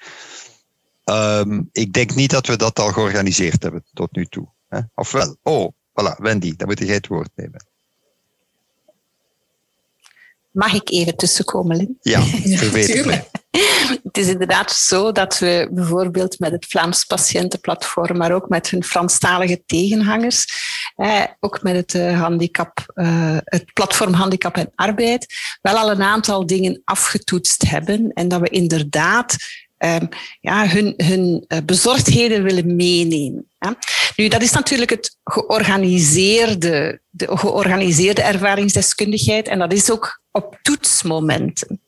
um, ik denk niet dat we dat al georganiseerd hebben tot nu toe. Hè? Of wel? Oh, voilà, Wendy, dan moet jij het woord nemen. Mag ik even tussenkomen, Lin? Ja, natuurlijk. Het is inderdaad zo dat we bijvoorbeeld met het Vlaams Patiëntenplatform, maar ook met hun Franstalige tegenhangers, eh, ook met het, uh, handicap, uh, het platform Handicap en Arbeid, wel al een aantal dingen afgetoetst hebben en dat we inderdaad um, ja, hun, hun uh, bezorgdheden willen meenemen. Nu, dat is natuurlijk het georganiseerde, de georganiseerde ervaringsdeskundigheid en dat is ook op toetsmomenten.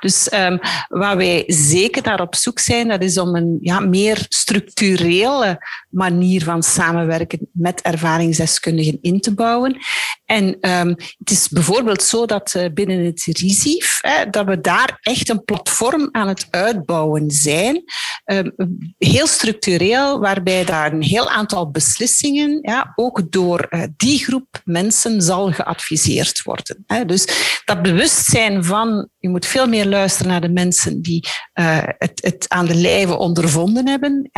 Dus um, waar wij zeker naar op zoek zijn, dat is om een ja, meer structurele manier van samenwerken met ervaringsdeskundigen in te bouwen. En um, het is bijvoorbeeld zo dat uh, binnen het RISIF, dat we daar echt een platform aan het uitbouwen zijn. Um, heel structureel, waarbij daar een heel aantal beslissingen ja, ook door uh, die groep mensen zal geadviseerd worden. Dus dat bewustzijn van je moet veel meer luisteren naar de mensen die uh, het, het, aan de lijve ondervonden hebben.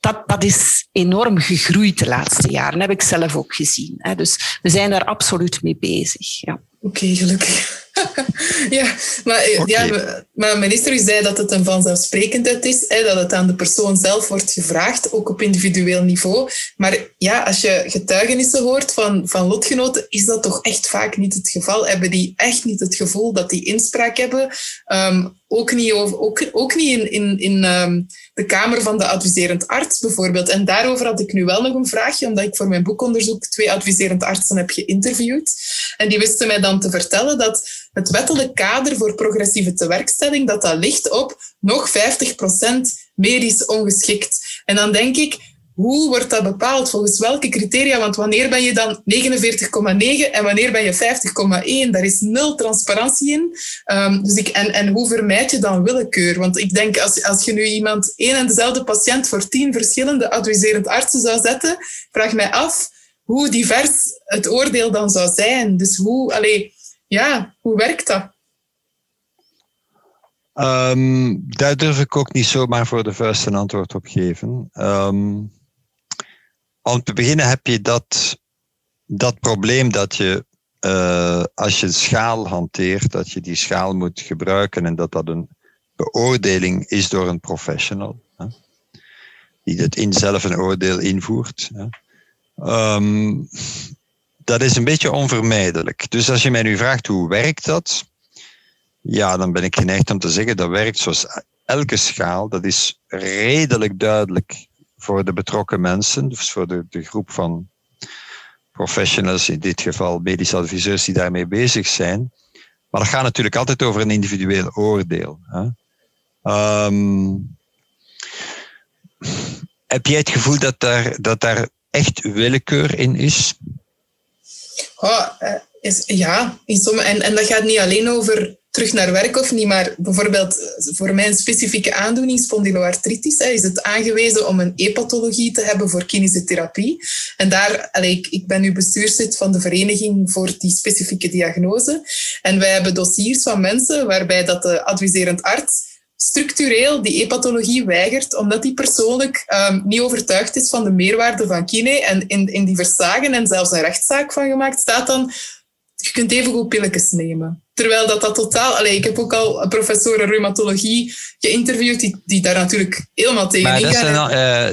Dat, dat is enorm gegroeid de laatste jaren. Dat heb ik zelf ook gezien. Dus we zijn daar absoluut mee bezig. Ja. Oké, gelukkig. ja, maar, eh, okay. ja, maar minister, u zei dat het een vanzelfsprekendheid is, hè, dat het aan de persoon zelf wordt gevraagd, ook op individueel niveau. Maar ja, als je getuigenissen hoort van, van lotgenoten, is dat toch echt vaak niet het geval. Hebben die echt niet het gevoel dat die inspraak hebben? Um, ook niet, ook, niet in, in, um, de kamer van de adviserend arts bijvoorbeeld. En daarover had ik nu wel nog een vraagje, omdat ik voor mijn boekonderzoek twee adviserend artsen heb geïnterviewd. En die wisten mij dan te vertellen dat het wettelijk kader voor progressieve tewerkstelling, dat dat ligt op nog 50% medisch ongeschikt. En dan denk ik, hoe wordt dat bepaald? Volgens welke criteria? Want wanneer ben je dan 49,9 en wanneer ben je 50,1? Daar is nul transparantie in. Um, dus ik, en, en hoe vermijd je dan willekeur? Want ik denk, als, als je nu iemand, één en dezelfde patiënt voor tien verschillende adviserend artsen zou zetten, vraag mij af hoe divers het oordeel dan zou zijn. Dus hoe, allee, ja, hoe werkt dat? Um, daar durf ik ook niet zomaar voor de vuist een antwoord op geven. Um, om te beginnen heb je dat, dat probleem dat je, uh, als je schaal hanteert, dat je die schaal moet gebruiken en dat dat een beoordeling is door een professional. Hè, die het in zelf een oordeel invoert. Hè. Um, dat is een beetje onvermijdelijk. Dus als je mij nu vraagt hoe werkt dat, ja, dan ben ik geneigd om te zeggen dat werkt zoals elke schaal. Dat is redelijk duidelijk voor de betrokken mensen, dus voor de, de groep van professionals, in dit geval medische adviseurs die daarmee bezig zijn. Maar dat gaat natuurlijk altijd over een individueel oordeel. Hè. Um, heb jij het gevoel dat daar, dat daar echt willekeur in is? Oh, is ja, en, en dat gaat niet alleen over terug naar werk of niet, maar bijvoorbeeld voor mijn specifieke aandoening, spondyloartritis, is het aangewezen om een e-pathologie te hebben voor kinesiotherapie. En daar, ik, ben nu bestuurslid van de vereniging voor die specifieke diagnose. En wij hebben dossiers van mensen waarbij dat de adviserend arts structureel die e-pathologie weigert, omdat hij persoonlijk um, niet overtuigd is van de meerwaarde van kine. En in, in die verslagen en zelfs een rechtszaak van gemaakt staat dan, je kunt even goed pilletjes nemen. Terwijl dat, dat totaal... Allez, ik heb ook al professoren reumatologie geïnterviewd die, die daar natuurlijk helemaal tegen maar dat is een,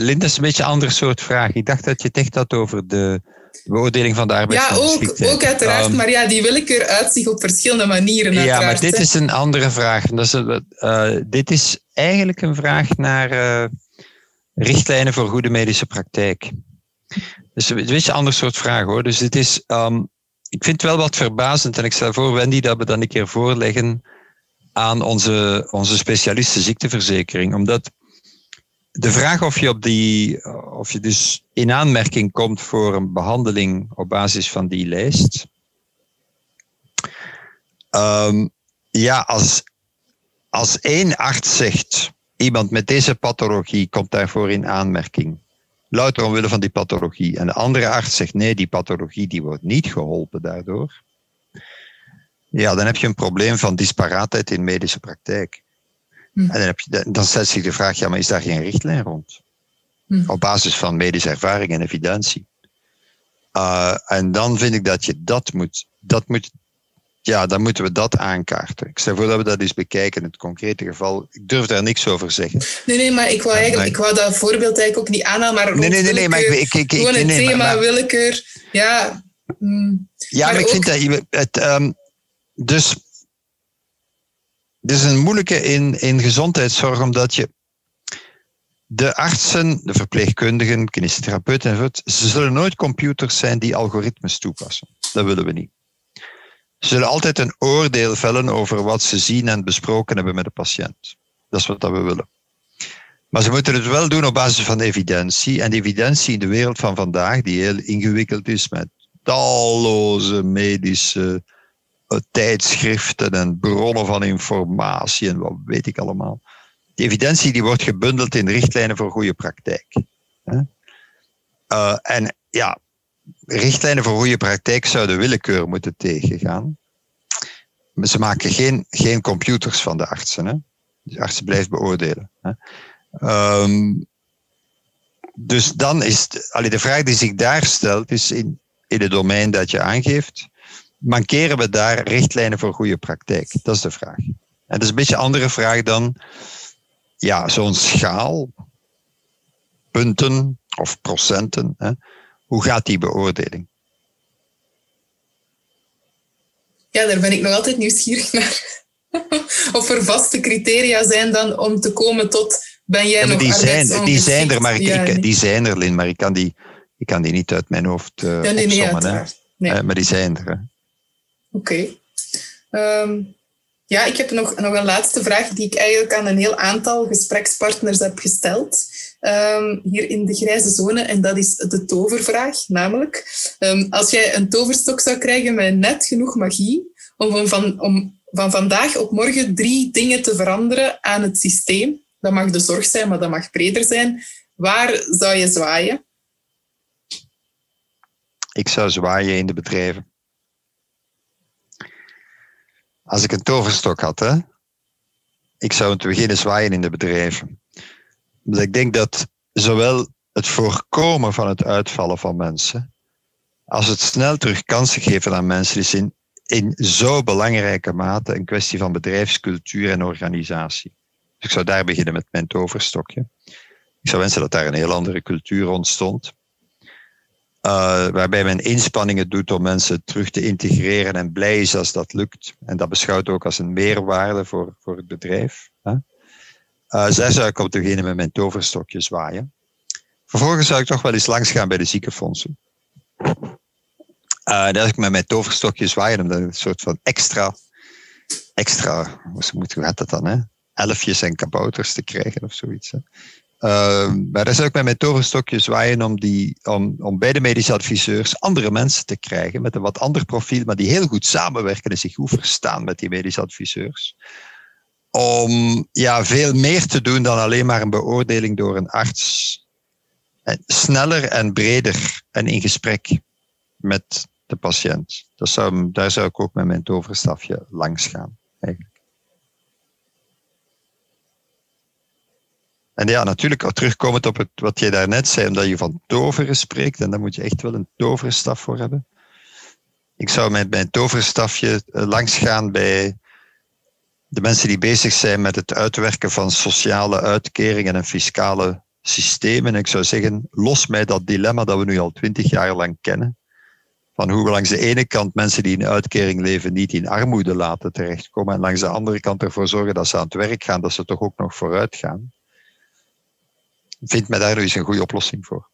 uh, is een beetje een ander soort vraag. Ik dacht dat je het echt had over de beoordeling van de arbeidsongeschiktheid. Ja, ook, ook uiteraard. Um, maar ja, die willekeur uitzicht op verschillende manieren. Ja, maar dit is een andere vraag. Dat is, uh, dit is eigenlijk een vraag naar uh, richtlijnen voor goede medische praktijk. Dus een beetje een ander soort vraag hoor. Dus dit is... Um, ik vind het wel wat verbazend en ik stel voor, Wendy, dat we dan een keer voorleggen aan onze, onze specialisten ziekteverzekering. Omdat de vraag of je, op die, of je dus in aanmerking komt voor een behandeling op basis van die lijst. Um, ja, als, als één arts zegt, iemand met deze pathologie komt daarvoor in aanmerking louter omwille van die pathologie. En de andere arts zegt nee, die pathologie die wordt niet geholpen daardoor. Ja, dan heb je een probleem van disparaatheid in medische praktijk. Hm. En dan, heb je, dan stelt zich de vraag, ja, maar is daar geen richtlijn rond? Hm. Op basis van medische ervaring en evidentie. Uh, en dan vind ik dat je dat moet, dat moet ja, dan moeten we dat aankaarten. Ik stel voor dat we dat eens bekijken in het concrete geval. Ik durf daar niks over zeggen. Nee, nee, maar ik wou, eigenlijk, ik wou dat voorbeeld eigenlijk ook niet aanhalen. Maar nee, nee, nee, nee, maar ik, ik, ik, gewoon nee, nee, thema willekeur. Ja, mm, ja maar, ik vind dat. Het, um, dus... Het is een moeilijke in, in gezondheidszorg, omdat je de artsen, de verpleegkundigen, kinesitherapeuten enzovoort, ze zullen nooit computers zijn die algoritmes toepassen. Dat willen we niet. Ze zullen altijd een oordeel vellen over wat ze zien en besproken hebben met de patiënt. Dat is wat we willen. Maar ze moeten het wel doen op basis van evidentie. En evidentie in de wereld van vandaag, die heel ingewikkeld is met talloze medische uh, tijdschriften en bronnen van informatie en wat weet ik allemaal. Die evidentie die wordt gebundeld in richtlijnen voor goede praktijk. Uh, en ja, richtlijnen voor goede praktijk zouden willekeur moeten tegengaan. Ze maken geen, geen computers van de artsen. Hè? De artsen blijven beoordelen. Hè? Um, dus dan is allee, de vraag die zich daar stelt, is in, in het domein dat je aangeeft, mankeren we daar richtlijnen voor goede praktijk? Dat is de vraag. En dat is een beetje een andere vraag dan ja, zo'n schaal, punten of procenten. Hè? Hoe gaat die beoordeling? Ja, daar ben ik nog altijd nieuwsgierig naar. of er vaste criteria zijn dan om te komen tot ben jij ja, nog die zijn, die zijn er, maar ik, ja, die zijn er, Lin, maar ik kan die, ik kan die niet uit mijn hoofd uh, ja, nee, opzommen. Nee, nee. Uh, maar die zijn er. Oké. Okay. Um, ja, ik heb nog, nog een laatste vraag die ik eigenlijk aan een heel aantal gesprekspartners heb gesteld. Ehm, hier in de grijze zone. En dat is de tovervraag. Namelijk, ehm, als jij een toverstok zou krijgen met net genoeg magie om van, om van vandaag op morgen drie dingen te veranderen aan het systeem. Dat mag de zorg zijn, maar dat mag breder zijn. Waar zou je zwaaien? Ik zou zwaaien in de bedrijven. Als ik een toverstok had, hè, ik zou het beginnen zwaaien in de bedrijven. Dus ik denk dat zowel het voorkomen van het uitvallen van mensen, als het snel terug kansen geven aan mensen, is in, in zo belangrijke mate een kwestie van bedrijfscultuur en organisatie. Dus ik zou daar beginnen met mijn toverstokje. Ik zou wensen dat daar een heel andere cultuur ontstond. Uh, waarbij men inspanningen doet om mensen terug te integreren en blij is als dat lukt. En dat beschouwt ook als een meerwaarde voor, voor het bedrijf. Hè. Uh, daar zou ik op beginnen met mijn toverstokje zwaaien. Vervolgens zou ik toch wel eens langs gaan bij de ziekenfondsen. Uh, dat ik met mijn toverstokje zwaaien, om een soort van extra, extra, hoe gaat dat dan, hè? Elfjes en kabouters te krijgen of zoiets. Hè? Uh, maar daar zou ik met mijn toverstokje zwaaien om, die, om, om bij de medische adviseurs andere mensen te krijgen met een wat ander profiel, maar die heel goed samenwerken en zich goed verstaan met die medische adviseurs. Om ja, veel meer te doen dan alleen maar een beoordeling door een arts. En sneller en breder en in gesprek met de patiënt. Dat zou, daar zou ik ook met mijn toverstafje langs gaan. Eigenlijk. En ja, natuurlijk terugkomend op het, wat jij daarnet zei, omdat je van toveren spreekt, en daar moet je echt wel een toverstaf voor hebben. Ik zou met mijn toverstafje eh, langs gaan bij de mensen die bezig zijn met het uitwerken van sociale uitkeringen en fiscale systemen. En ik zou zeggen, los mij dat dilemma dat we nu al twintig jaar lang kennen. Van hoe we langs de ene kant mensen die in uitkering leven niet in armoede laten terechtkomen. En langs de andere kant ervoor zorgen dat ze aan het werk gaan, dat ze toch ook nog vooruit gaan vind mij daar nu eens een goede oplossing voor.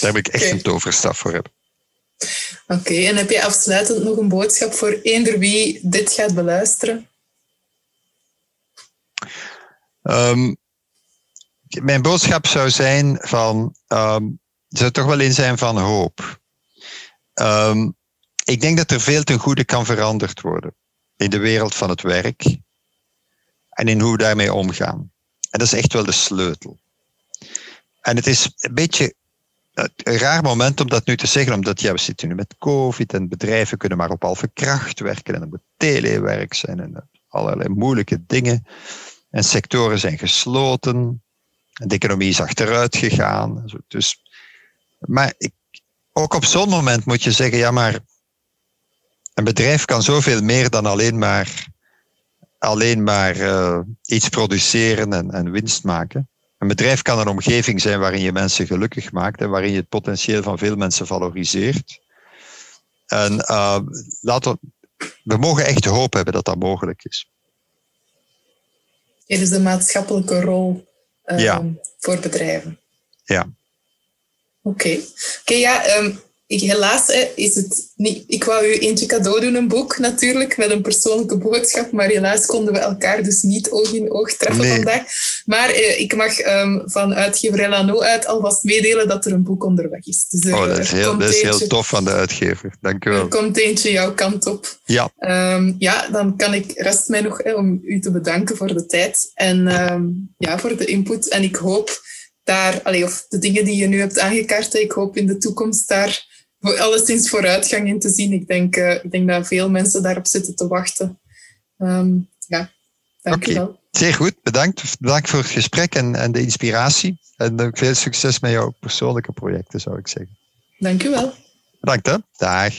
Daar heb ik echt een toverstaf voor hebben. Oké, en heb je afsluitend nog een boodschap voor eender wie dit gaat beluisteren? Um, mijn boodschap zou zijn van, um, toch wel in zijn van hoop. Um, ik denk dat er veel ten goede kan veranderd worden in de wereld van het werk en in hoe we daarmee omgaan. En dat is echt wel de sleutel. En het is een beetje een raar moment om dat nu te zeggen, omdat ja, we zitten nu met COVID en bedrijven kunnen maar op halve kracht werken en er moet telewerk zijn en allerlei moeilijke dingen. En sectoren zijn gesloten en de economie is achteruit gegaan. Dus, maar ik, ook op zo'n moment moet je zeggen, ja maar een bedrijf kan zoveel meer dan alleen maar alleen maar uh, iets produceren en, en, winst maken. Een bedrijf kan een omgeving zijn waarin je mensen gelukkig maakt en waarin je het potentieel van veel mensen valoriseert. En uh, laten we, we mogen echt hoop hebben dat dat mogelijk is. Ja, dus de maatschappelijke rol uh, ja. voor bedrijven. Ja. Oké. Okay. Oké, ja. Um, ik, helaas is het niet... Ik wou u eentje cadeau doen, een boek natuurlijk, met een persoonlijke boodschap. Maar helaas konden we elkaar dus niet oog in oog treffen vandaag. Maar eh, ik mag um, van uitgever Elano uit alvast meedelen dat er een boek onderweg is. Dus, uh, oh, dat is, heel, dat is heel tof van de uitgever. Dank u wel. Er komt eentje jouw kant op. Ja. Um, ja, dan kan ik, rest mij nog hè, om u te bedanken voor de tijd en um, ja, voor de input. En ik hoop daar, allee, of de dingen die je nu hebt aangekaart, ik hoop in de toekomst daar alleszins vooruitgang in te zien. Ik denk, uh, ik denk dat veel mensen daarop zitten te wachten. Um, ja, dank okay. wel. Zeer goed, bedankt. Bedankt voor het gesprek en, en de inspiratie. En ook veel succes met jouw persoonlijke projecten, zou ik zeggen. Dank u wel. Bedankt, hè. Dag.